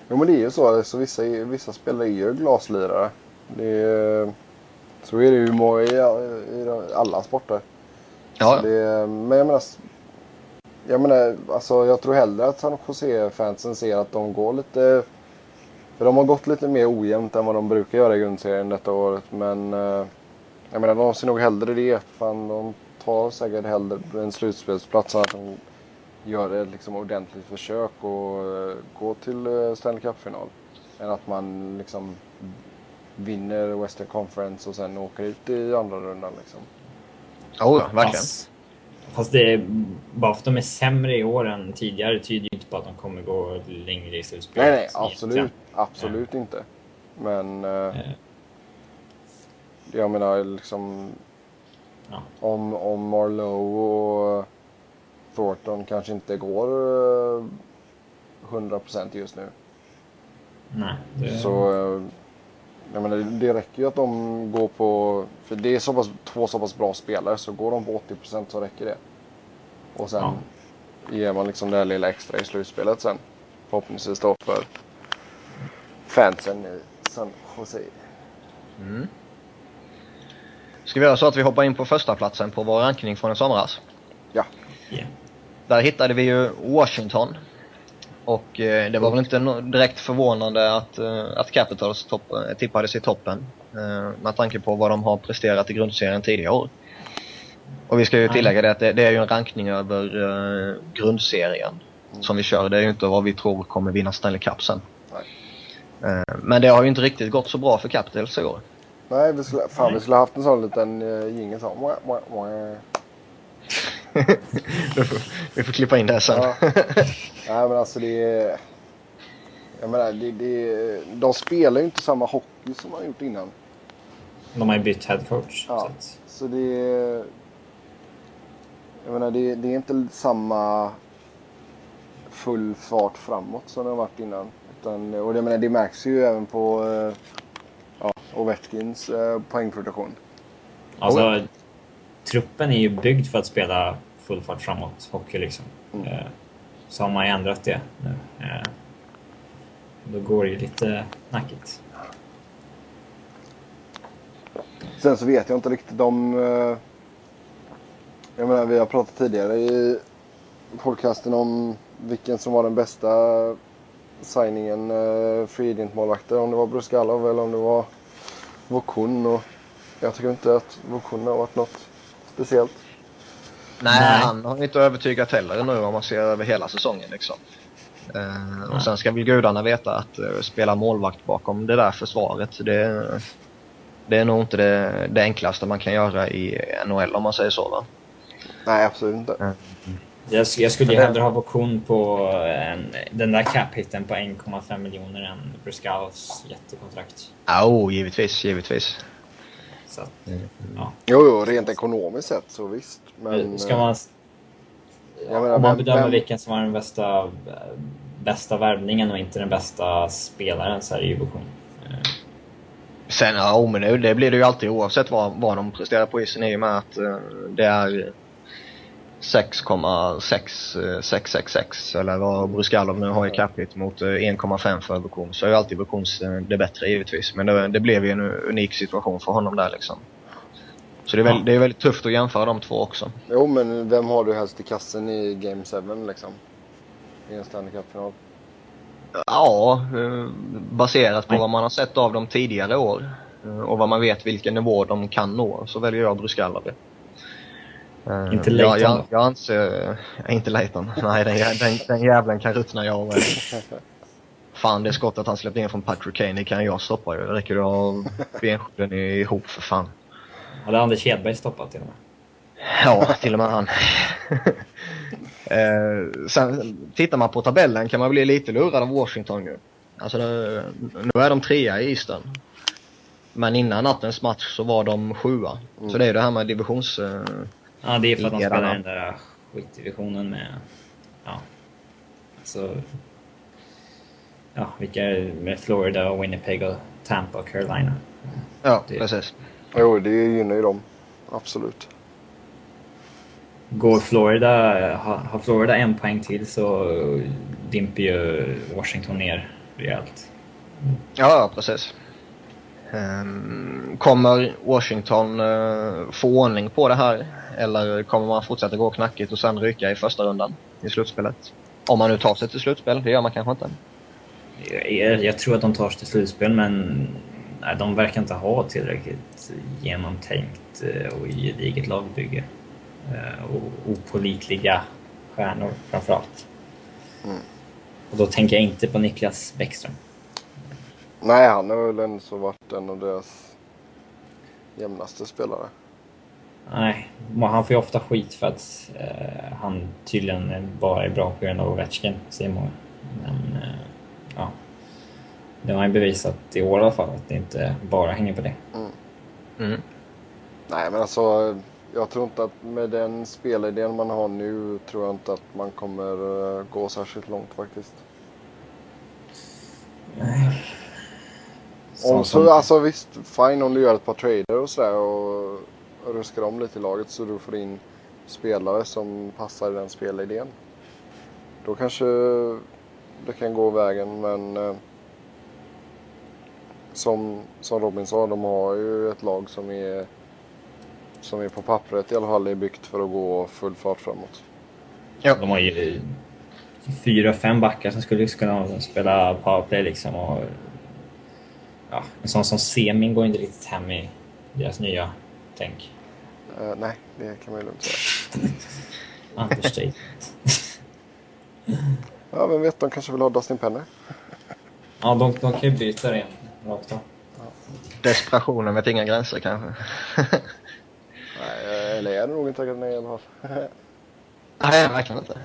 Jo men det är ju så. Alltså, vissa, vissa spelare är ju glaslirare. Det så är det ju i, i alla sporter.
Ja,
det, men jag menar, jag menar, alltså jag tror hellre att San Jose-fansen ser att de går lite... För de har gått lite mer ojämnt än vad de brukar göra i grundserien detta året. Men eh, jag menar, de ser nog hellre det. Fan, de tar säkert hellre en slutspelsplats än att de gör ett liksom, ordentligt försök och eh, gå till eh, Stanley Cup-final. Än att man liksom vinner Western Conference och sen åker ut i andra rundan. Liksom.
oh, ja verkligen.
Fast, fast det är, bara för att de är sämre i år än tidigare tyder ju inte på att de kommer gå längre i slutspelet.
Nej, nej, absolut. Absolut inte. Men eh,
Eh,
jag menar liksom
Ja.
om, om Marlowe och Thornton kanske inte går eh, 100% just nu.
Nej, det,
Så eh, jag menar, det räcker ju att de går på, för det är så pass, två så pass bra spelare så går de på 80% så räcker det. Och sen ger man liksom det här lilla extra i slutspelet sen. Förhoppningsvis då för fansen i San Jose.
Mm. Ska vi göra så att vi hoppar in på första platsen på vår rankning från i somras?
Ja.
yeah.
Där hittade vi ju Washington. Och eh, det var väl inte no- direkt förvånande att, eh, att Capitals topp, eh, tippades i toppen. Eh, med tanke på vad de har presterat i grundserien tidigare år. Och vi ska ju tillägga det att det, det är ju en rankning över eh, grundserien som vi kör. Det är ju inte vad vi tror kommer vinna Stanley Cup sen. Eh, men det har ju inte riktigt gått så bra för Capitals i år.
Nej, vi skulle, fan, vi skulle haft en sån liten uh, jingel så.
Vi, (laughs) får, vi får klippa in det sen.
Ja. Nej, men alltså det är... Jag menar, det, det, de spelar ju inte samma hockey som de har gjort innan.
De har ju bytt head coach.
Ja.
Så
Så det är... Jag menar, det, det är inte samma full fart framåt som det har varit innan. Utan, och jag menar, det märks ju även på eh, ja, Ovechkins eh, poängproduktion.
alltså, truppen är ju byggd för att spela full fart framåt hockey liksom.
Mm.
Eh, så har man ju ändrat det nu. Eh, då går det ju lite knackigt.
Sen så vet jag inte riktigt om... eh, Jag menar, vi har pratat tidigare i podcasten om vilken som var den bästa signingen free agent-målvakter. Om det var Bruskalov eller om det var Vokun. Och jag tycker inte att Vokun har varit något speciellt.
Nej,
Nej.
han har inte övertygat heller nu om man ser över hela säsongen liksom. Eh, och sen ska väl gudarna veta att eh, spela målvakt bakom det där försvaret, det, det är nog inte det, det enklaste man kan göra i NHL om man säger så va.
Nej, absolut inte.
Jag, sk- jag skulle ju hellre ha Vokun på en, den där cap-hitten på 1,5 miljoner än Bruskalovs jättekontrakt.
Ja, oh, givetvis, givetvis.
Så att,
Mm.
ja.
Jo, jo, rent ekonomiskt sett så visst. Men,
Ska man,
jag menar,
om man bedömer
vem-
vilken som var den bästa, bästa värvningen och inte den bästa spelaren så är det ju. Eh,
Sen, ja, men det, det blir det ju alltid oavsett vad, vad de presterar på isen i och med att eh, det är 6,6666 eller vad Bruskalov nu har i cap hit mot eh, 1,5 för Vukun så är ju alltid Vukuns eh, det bättre givetvis. Men det, det blev ju en unik situation för honom där liksom. Så det är, väl,
Ja.
det är väldigt tufft att jämföra de två också.
Jo, men vem har du helst i kassen i Game 7 liksom? I en Stanley Cup-final?
Ja, eh, baserat på
Nej.
vad man har sett av dem tidigare år eh, och vad man vet vilken nivå de kan nå så väljer jag Bruskalov. Eh,
Inte
jag,
Leighton
jag,
då?
jag anser, äh, inte Leighton. (laughs) Nej, den, den, den jävlen kan ruttna jag med. (laughs) Fan, det skottet han släppte in från Patrick Kane, det kan jag stoppa ju. Det räcker det att ha benskydden ihop för fan.
hade Anders Hedberg stoppat till och med.
Ja, till och med han. (laughs) eh, sen tittar man på tabellen kan man bli lite lurad av Washington nu. Alltså det, nu är de trea i Eastern. Men innan nattens match så var de sjua.
Mm.
Så det är det här med divisions... Eh,
Ja, det är för att de spelar i den där skitdivisionen med... Ja. Alltså... Ja, vilka med Florida, och Winnipeg och Tampa och Carolina.
ja,
Det-
precis.
Jo, det gynnar ju dem. Absolut.
Går Florida, har, har Florida en poäng till så dimper ju Washington ner rejält.
Ja, precis. Ehm, kommer Washington eh, få ordning på det här? Eller kommer man fortsätta gå knackigt och sen ryka i första rundan i slutspelet? Om man nu tar sig till slutspel, det gör man kanske inte.
Jag, jag tror att de tar sig till slutspel men nej, de verkar inte ha tillräckligt genomtänkt eh, och gediget lagbygge. Eh, Och opålitliga stjärnor framförallt.
Mm.
Och då tänker jag inte på Niklas Bäckström.
Nej, han har väl ändå så varit en av deras jämnaste spelare.
Nej, han får ju ofta skit för att eh, han tydligen bara är bra på grund av Ovechkin, säger många. Men eh, ja, det har han ju bevisat i år i alla fall att det inte bara hänger på det.
Mm.
Nej, men alltså jag tror inte att med den spelidén man har nu tror jag inte att man kommer eh, gå särskilt långt faktiskt.
Som-
Om så, alltså visst, fine om du gör ett par trader och sådär och ruskar om lite i laget så du får in spelare som passar i den spelidén. Då kanske det kan gå vägen men eh, som, som Robin sa, de har ju ett lag som är som är på pappret i alla fall är byggt för att gå full fart framåt.
Ja.
De har ju fyra, fem backar som skulle kunna spela powerplay liksom. Och, ja, en sån som Semin går inte riktigt hem i deras nya tänk.
Eh, nej, det kan man ju lugnt säga. (laughs)
Understatement.
Ja, vem vet, de kanske vill ha Dustin Penner. (laughs)
ja, de, de kan ju byta det rakt av.
Desperationen vet inga gränser kanske. (laughs)
Nej, eh, eller är det nog inte nej i alla fall.
Nej, verkligen inte.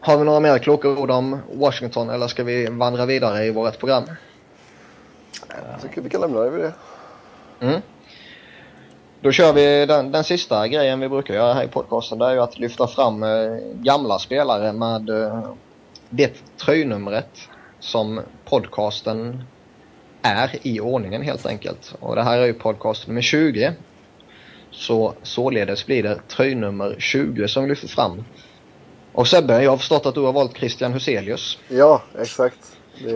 Har vi några mer kloka ord om Washington eller ska vi vandra vidare i vårt program?
Jag tycker vi kan lämna det vid det.
Mm. Då kör vi den, den sista grejen vi brukar göra här i podcasten. Det är ju att lyfta fram eh, gamla spelare med eh, det tröjnumret som podcasten är i ordningen helt enkelt. Och det här är ju podcast nummer 20. Så således blir det tröjnummer 20 som lyfter fram. Och Sebbe, jag har förstått att du har valt Christian Huselius.
Ja, exakt. Det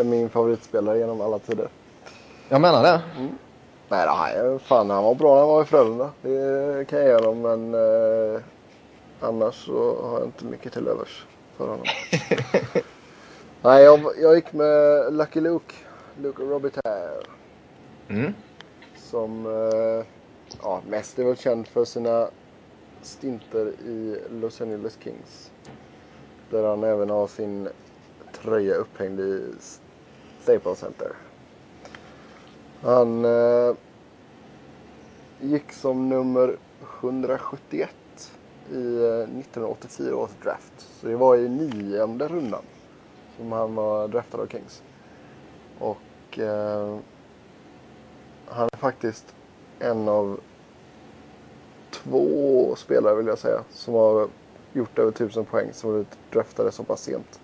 är min favoritspelare genom alla tider.
Jag menar det.
Nej, nej, fan han var bra när han var i Frölunda. Det kan jag ge honom, men eh, annars så har jag inte mycket till övers för honom. (laughs) nej, jag, jag gick med Lucky Luke. Luke Robitaille.
Mm.
Som eh, ja, mest är väl känd för sina stinter i Los Angeles Kings. Där han även har sin tröja upphängd i Staples Center. Han eh, gick som nummer 171 i eh, 1984 års draft. Så det var i nionde rundan som han var draftad av Kings. Och eh, han är faktiskt en av två spelare vill jag säga som har gjort över 1000 poäng som blivit draftade så pass sent.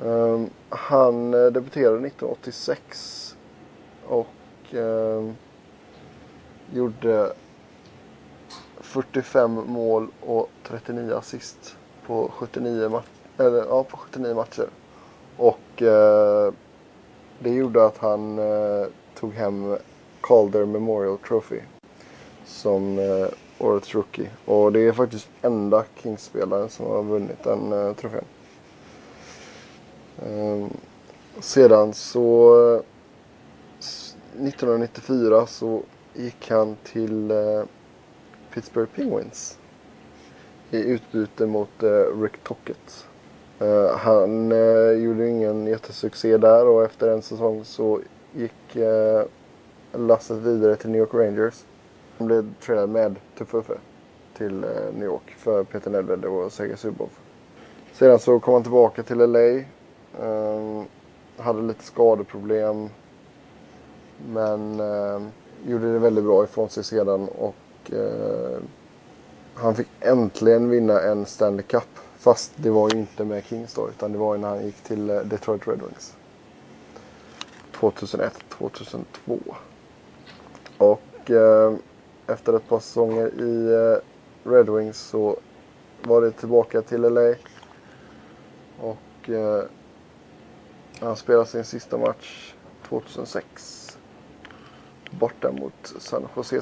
Um, han eh, debuterade 1986 och eh, gjorde 45 mål och 39 assist på 79, ma- eller, ja, på 79 matcher. Och eh, det gjorde att han eh, tog hem Calder Memorial Trophy som eh, årets rookie. Och det är faktiskt enda Kings-spelaren som har vunnit den eh, trofén. Ehm, sedan så eh, 1994 så gick han till eh, Pittsburgh Penguins i utbyte mot eh, Rick Tockett. Eh, han eh, gjorde ingen jättesuccé där och efter en säsong så gick eh, lasset vidare till New York Rangers. Han blev tradad med Tufuffe till eh, New York för Peter Nedved och Sergej Zubov. Sedan så kom han tillbaka till LA. Eh, hade lite skadeproblem. Men eh, gjorde det väldigt bra ifrån sig sedan och eh, han fick äntligen vinna en Stanley Cup. Fast det var ju inte med Kings då, utan det var ju när han gick till eh, Detroit Red Wings. 2001-2002. Och eh, efter ett par säsonger i eh, Red Wings så var det tillbaka till LA. Och eh, han spelade sin sista match 2006. Borta mot San Jose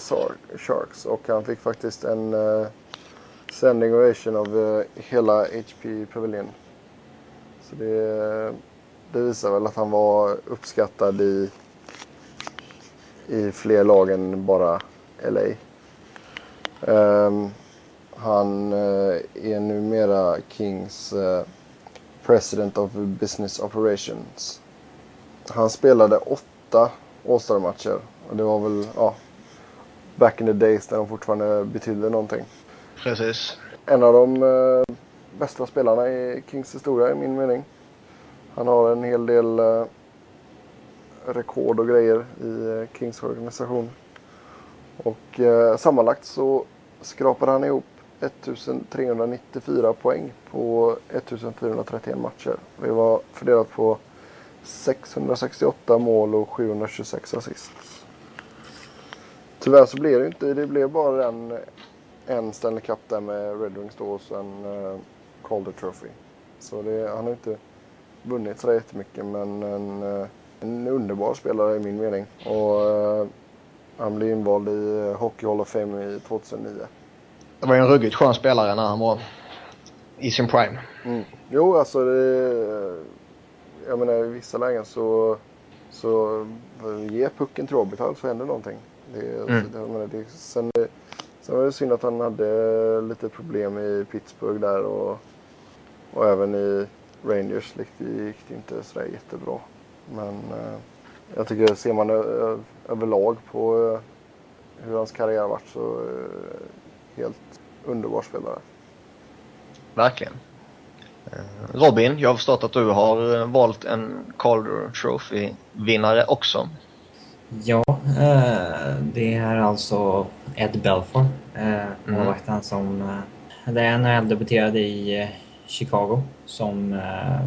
Sharks. Och han fick faktiskt en eh, uh, standing ovation av uh, hela HP Pavilion. Så det, det visar väl att han var uppskattad i, i fler lag än bara LA. Um, ehm, han uh, är numera Kings uh, President of Business Operations. Han spelade åtta All-Star-matcher. Och det var väl, ja, back in the days när de fortfarande betydde någonting.
Precis.
En av de eh, bästa spelarna i Kings historia i min mening. Han har en hel del eh, rekord och grejer i eh, Kings organisation. Och eh, sammanlagt så skrapade han ihop 1394 poäng på 1431 matcher. Det var fördelat på 668 mål och 726 assist. Tyvärr så blev det inte, det blev bara en, en Stanley Cup där med Red Wings då och sen uh, Calder Trophy. Så det, han har inte vunnit så jättemycket men en, eh, en underbar spelare i min mening. Och eh, han blev invald i Hockey Hall of Fame i 2009.
Det var ju en ruggigt skön spelare när han var i sin prime.
Mm. Jo, alltså det... Jag menar i vissa lägen så... Så ge pucken till Robitaille så händer någonting. Det,
Mm.
så det, menar, det, sen, sen var det synd att han hade lite problem i Pittsburgh där och, och även i Rangers det, gick det inte sådär jättebra. Men eh, jag tycker ser man ö, överlag på eh, hur hans karriär varit så eh, helt underbar spelare.
Verkligen. Eh, Robin, jag har förstått att du har eh, valt en Calder Trophy-vinnare också.
Ja, eh, det är alltså Ed Belfour, eh, målvakten som... Eh, det är när jag debuterade i Chicago som eh,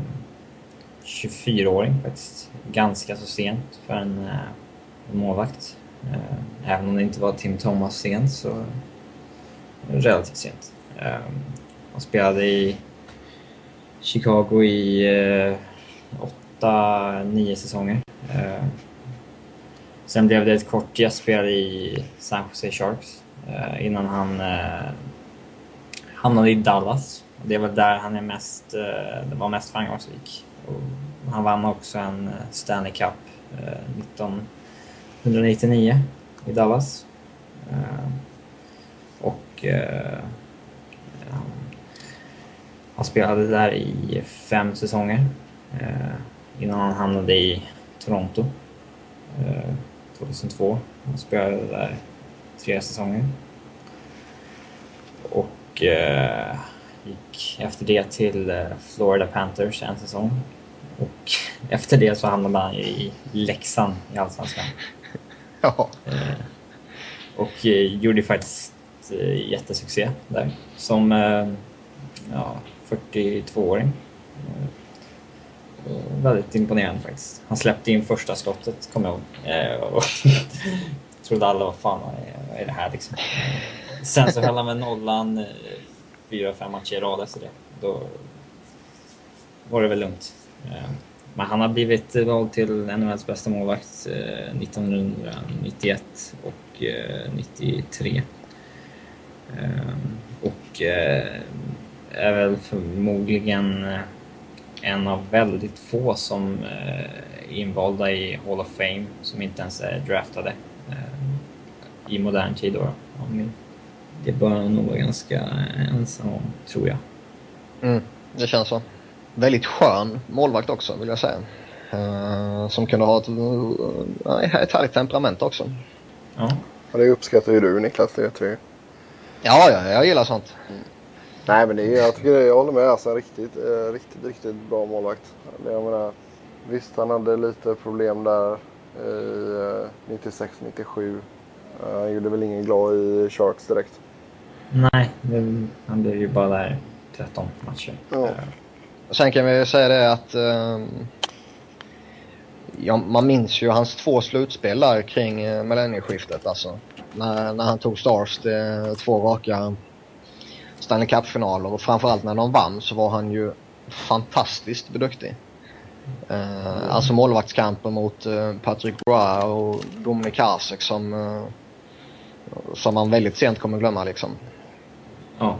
24-åring faktiskt. Ganska så sent för en, målvakt. Även om det inte var Tim Thomas sent så relativt sent. Han spelade i Chicago i eh, åtta, nio säsonger. Sen blev det ett kort gästspel i San Jose Sharks eh, innan han eh, hamnade i Dallas. Det var där han är mest, eh, det var mest framgångsrik. Och han vann också en eh, Stanley Cup eh, 1999 i Dallas. Eh, och han spelade där i fem säsonger innan han hamnade i Toronto 2002. Han spelade där tre säsonger. Och eh, gick efter det till eh, Florida Panthers en säsong. Och (laughs) efter det så hamnade han i Leksand i Allsvenskan. (laughs)
Ja.
Eh, och eh, gjorde faktiskt eh, jättesuccé där. Som ja, 42-åring. Väldigt imponerande faktiskt. Han släppte in första skottet, kommer jag ihåg. Eh, och (laughs) trodde alla, vad fan vad är det här liksom? Sen så höll han med nollan eh, fyra, fem matcher i rad efter det. Då var det väl lugnt. Eh, men han har blivit vald till NHLs bästa målvakt 1991 och 93. Och är väl förmodligen en av väldigt få som är invalda i Hall of Fame som inte ens är draftade i modern tid. Då. Det bör han nog vara ganska ensam om, tror jag.
Mm, det känns så. Väldigt skön målvakt också, vill jag säga. Uh, som kunde ha ett, uh, ett härligt temperament också.
Ja.
Och det uppskattar ju du Niklas, det vet vi
Ja, ja, jag gillar sånt.
Nej, men det är, jag tycker det, jag håller med. Alltså, riktigt, eh, riktigt, riktigt bra målvakt. Jag menar, visst, han hade lite problem där i eh, 96-97. Han gjorde väl ingen glad i Sharks direkt.
Nej, det, han blev ju bara där 13 matcher.
Ja.
Sen kan vi säga det att um, ja, man minns ju hans två slutspel där kring uh, millennieskiftet alltså. När, när han tog Stars till två raka Stanley Cup-finaler och framförallt när de vann så var han ju fantastiskt duktig. Uh, alltså målvaktskamper mot uh, Patrick Roy och Dominik Hasek som, uh, som man väldigt sent kommer glömma liksom.
Ja.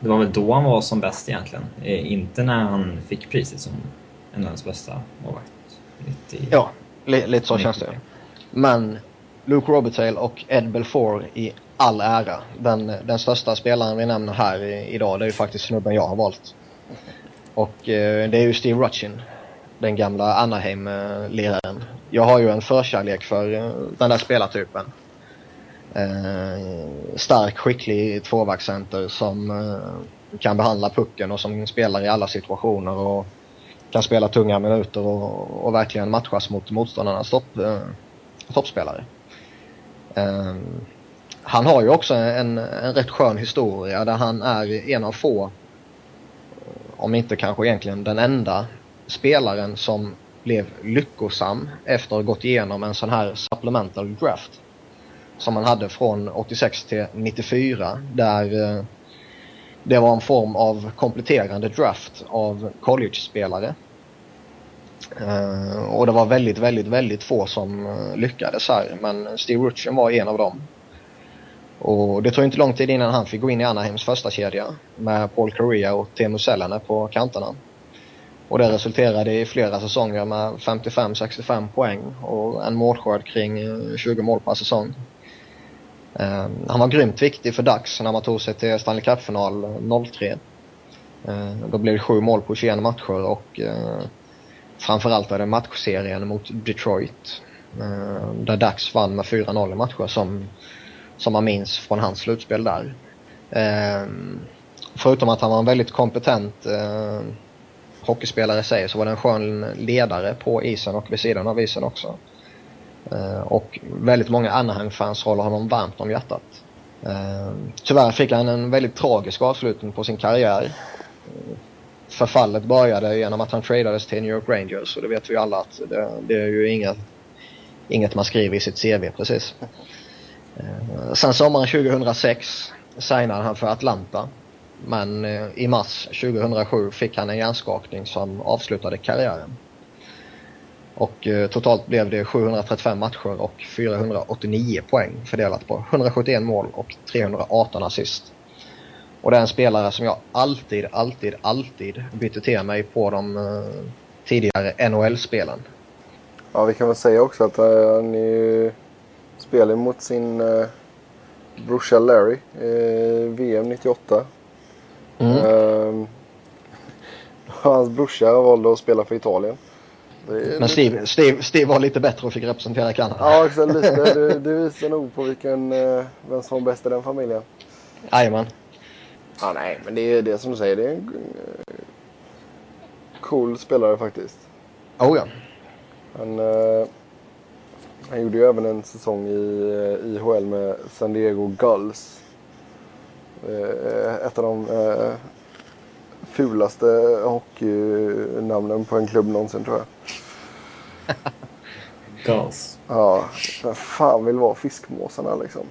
Det var väl då han var som bäst egentligen. Inte när han fick priset som NHLs bästa målvakt.
Lite, ja, li lite så känns det. Men Luke Robertail och Ed Belfour i all ära. Den, den största spelaren vi nämner här i, idag det är ju faktiskt snubben jag har valt. Och eh, det är ju Steve Rutchin. Den gamla Anaheim-liraren. Jag har ju en förkärlek för eh, den där spelartypen. Eh, stark, skicklig tvåvaktscenter som eh, kan behandla pucken och som spelar i alla situationer och kan spela tunga minuter och, och verkligen matchas mot motståndarnas topp, eh, toppspelare. Eh, han har ju också en, en rätt skön historia där han är en av få, om inte kanske egentligen den enda, spelaren som blev lyckosam efter att ha gått igenom en sån här supplemental draft. Som man hade från 86 till 94 där eh, det var en form av kompletterande draft av college-spelare. Eh, och det var väldigt, väldigt, väldigt få som eh, lyckades här. Men Steve Rutchen var en av dem. Och det tog inte lång tid innan han fick gå in i Anaheims första kedja med Paul Correa och Teemu Selänne på kanterna. Och det resulterade i flera säsonger med 55-65 poäng och en målskörd kring eh, 20 mål per säsong. Ehm, han var grymt viktig för Dax när man tog sig till Stanley Cup-final 03. Ehm, då blev det sju mål på 21 matcher och eh, framförallt var det matchserien mot Detroit. Ehm, där Dax vann med 4-0 i matcher som som man minns från hans slutspel där. Eh, förutom att han var en väldigt kompetent eh, hockeyspelare i sig så var det en skön ledare på isen och vid sidan av isen också. Eh, och väldigt många Anaheim-fans håller honom varmt om hjärtat. Eh, tyvärr fick han en väldigt tragisk avslutning på sin karriär. Förfallet började genom att han tradades till New York Rangers och det vet vi alla att det, det är ju inget, inget man skriver i sitt CV precis. Eh, sen sommaren 2006 signade han för Atlanta. Men eh, i mars 2007 fick han en hjärnskakning som avslutade karriären. Och eh, totalt blev det 735 matcher och 489 poäng fördelat på 171 mål och 318 assist. Och det är en spelare som jag alltid, alltid, alltid bytte till mig på de tidigare NHL-spelen.
Ja, vi kan väl säga också att uh, han uh, spelar mot sin uh, brorsa Larry i VM 98.
Mm.
Uh, (laughs) hans brorsa valde att spela för Italien.
Men Steve, Steve, Steve var lite bättre och fick representera Kanada.
Ja, exakt. Lite. Det, det visar nog på vilken, uh, vem som var bäst i den familjen.
Jajamän.
Ja, nej, men det är det som du säger. Det är en uh, cool spelare faktiskt.
Oh ja.
Han, han gjorde ju även en säsong i uh, IHL med San Diego Gulls. Uh, ett av de uh, fulaste hockeynamnen på en klubb någonsin tror jag. (laughs)
Gulls.
Ja, vem fan vill vara fiskmåsarna liksom?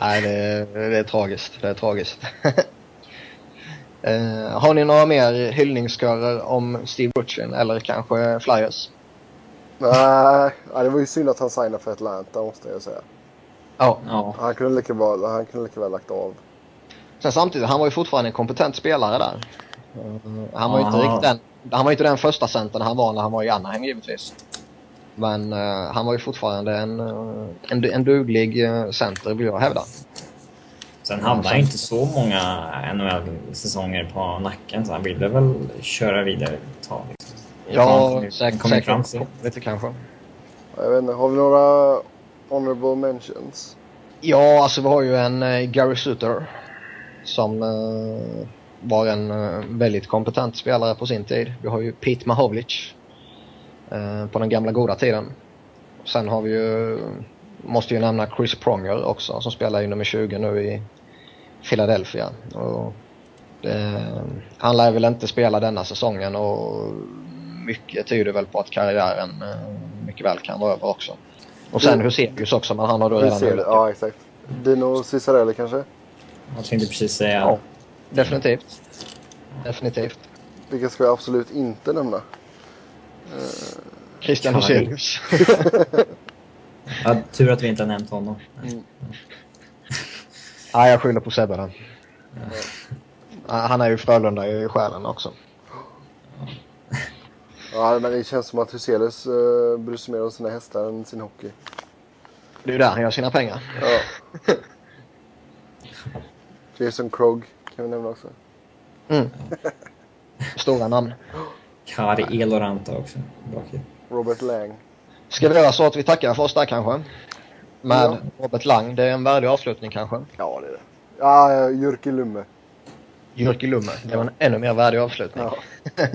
Nej, det, det är tragiskt. Det är tragiskt. (laughs) har ni några mer hyllningskörer om Steve Butchin eller kanske Flyers?
Nej, det var ju synd att han signade för Atlanta måste jag säga.
Ja.
Ja.
Han kunde lika väl, han kunde lika väl lagt av.
Sen samtidigt, han var ju fortfarande en kompetent spelare där. Han var ju inte riktigt den, han var inte den första centern han var när han var i Anaheim givetvis. Men uh, han var ju fortfarande en, uh, en, en duglig uh, center vill jag hävda.
Sen hade han inte så många NHL-säsonger på nacken så han ville väl köra vidare ett tag.
Ja, säkert.
fram
lite kanske.
Jag vet inte, har vi några honorable mentions?
Ja, alltså vi har ju en uh, Gary Suter. Som uh, var en uh, väldigt kompetent spelare på sin tid. Vi har ju Pete Mahovlich. Uh, på den gamla goda tiden. Sen har vi ju, måste ju nämna Chris Pronger också som spelar i nummer 20 nu i Philadelphia. Och det, han lär väl inte spela denna säsongen och mycket tyder väl på att karriären uh, mycket väl kan vara över också. Och sen Huselius också men han har då redan
ser det.
hunnit.
Ja, exakt. Dino Ciccarelli kanske?
Jag tänkte precis säga...
Ja. Definitivt. Definitivt.
Vilka ska jag absolut inte nämna?
Christian
Kan man-
Huselius. (laughs)
Ja, tur att vi inte har nämnt honom.
ja, jag skyller på Sebbe. Ja, Han är ju Frölunda i själen också.
Ja, men det känns som att Huselius uh, bryr sig mer om sina hästar än sin hockey.
Det är ju där han gör sina pengar.
Ja. Jason Krog kan vi nämna också.
Mm. Stora namn.
Kari Eloranta också.
Robert Lang.
Ska vi göra så att vi tackar för oss där kanske? Med
Ja.
Robert Lang. Det är en värdig avslutning kanske.
Ja, det är det. Ja, Jyrki Lumme.
Jyrki Lumme. Det var en ännu mer värdig avslutning.
Ja. (laughs)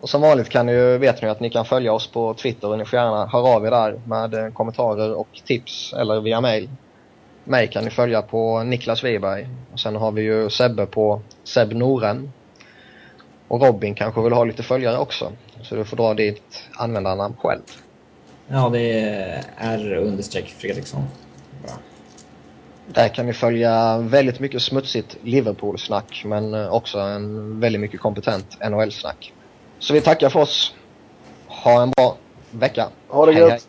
Och som vanligt kan ni ju, vet ni att ni kan följa oss på Twitter och ni får gärna höra av er där med eh, kommentarer och tips eller via mail. Mig kan ni följa på Niklas Wiberg. Och sen har vi ju Sebbe på Seb Noren. Och Robin kanske vill ha lite följare också. Så du får dra ditt användarnamn själv.
Ja, det är R understreck Fredriksson. Bra.
Där kan ni följa väldigt mycket smutsigt Liverpool-snack men eh, också en väldigt mycket kompetent NHL-snack. Så vi tackar för oss. Ha en bra vecka.
Ha det gött!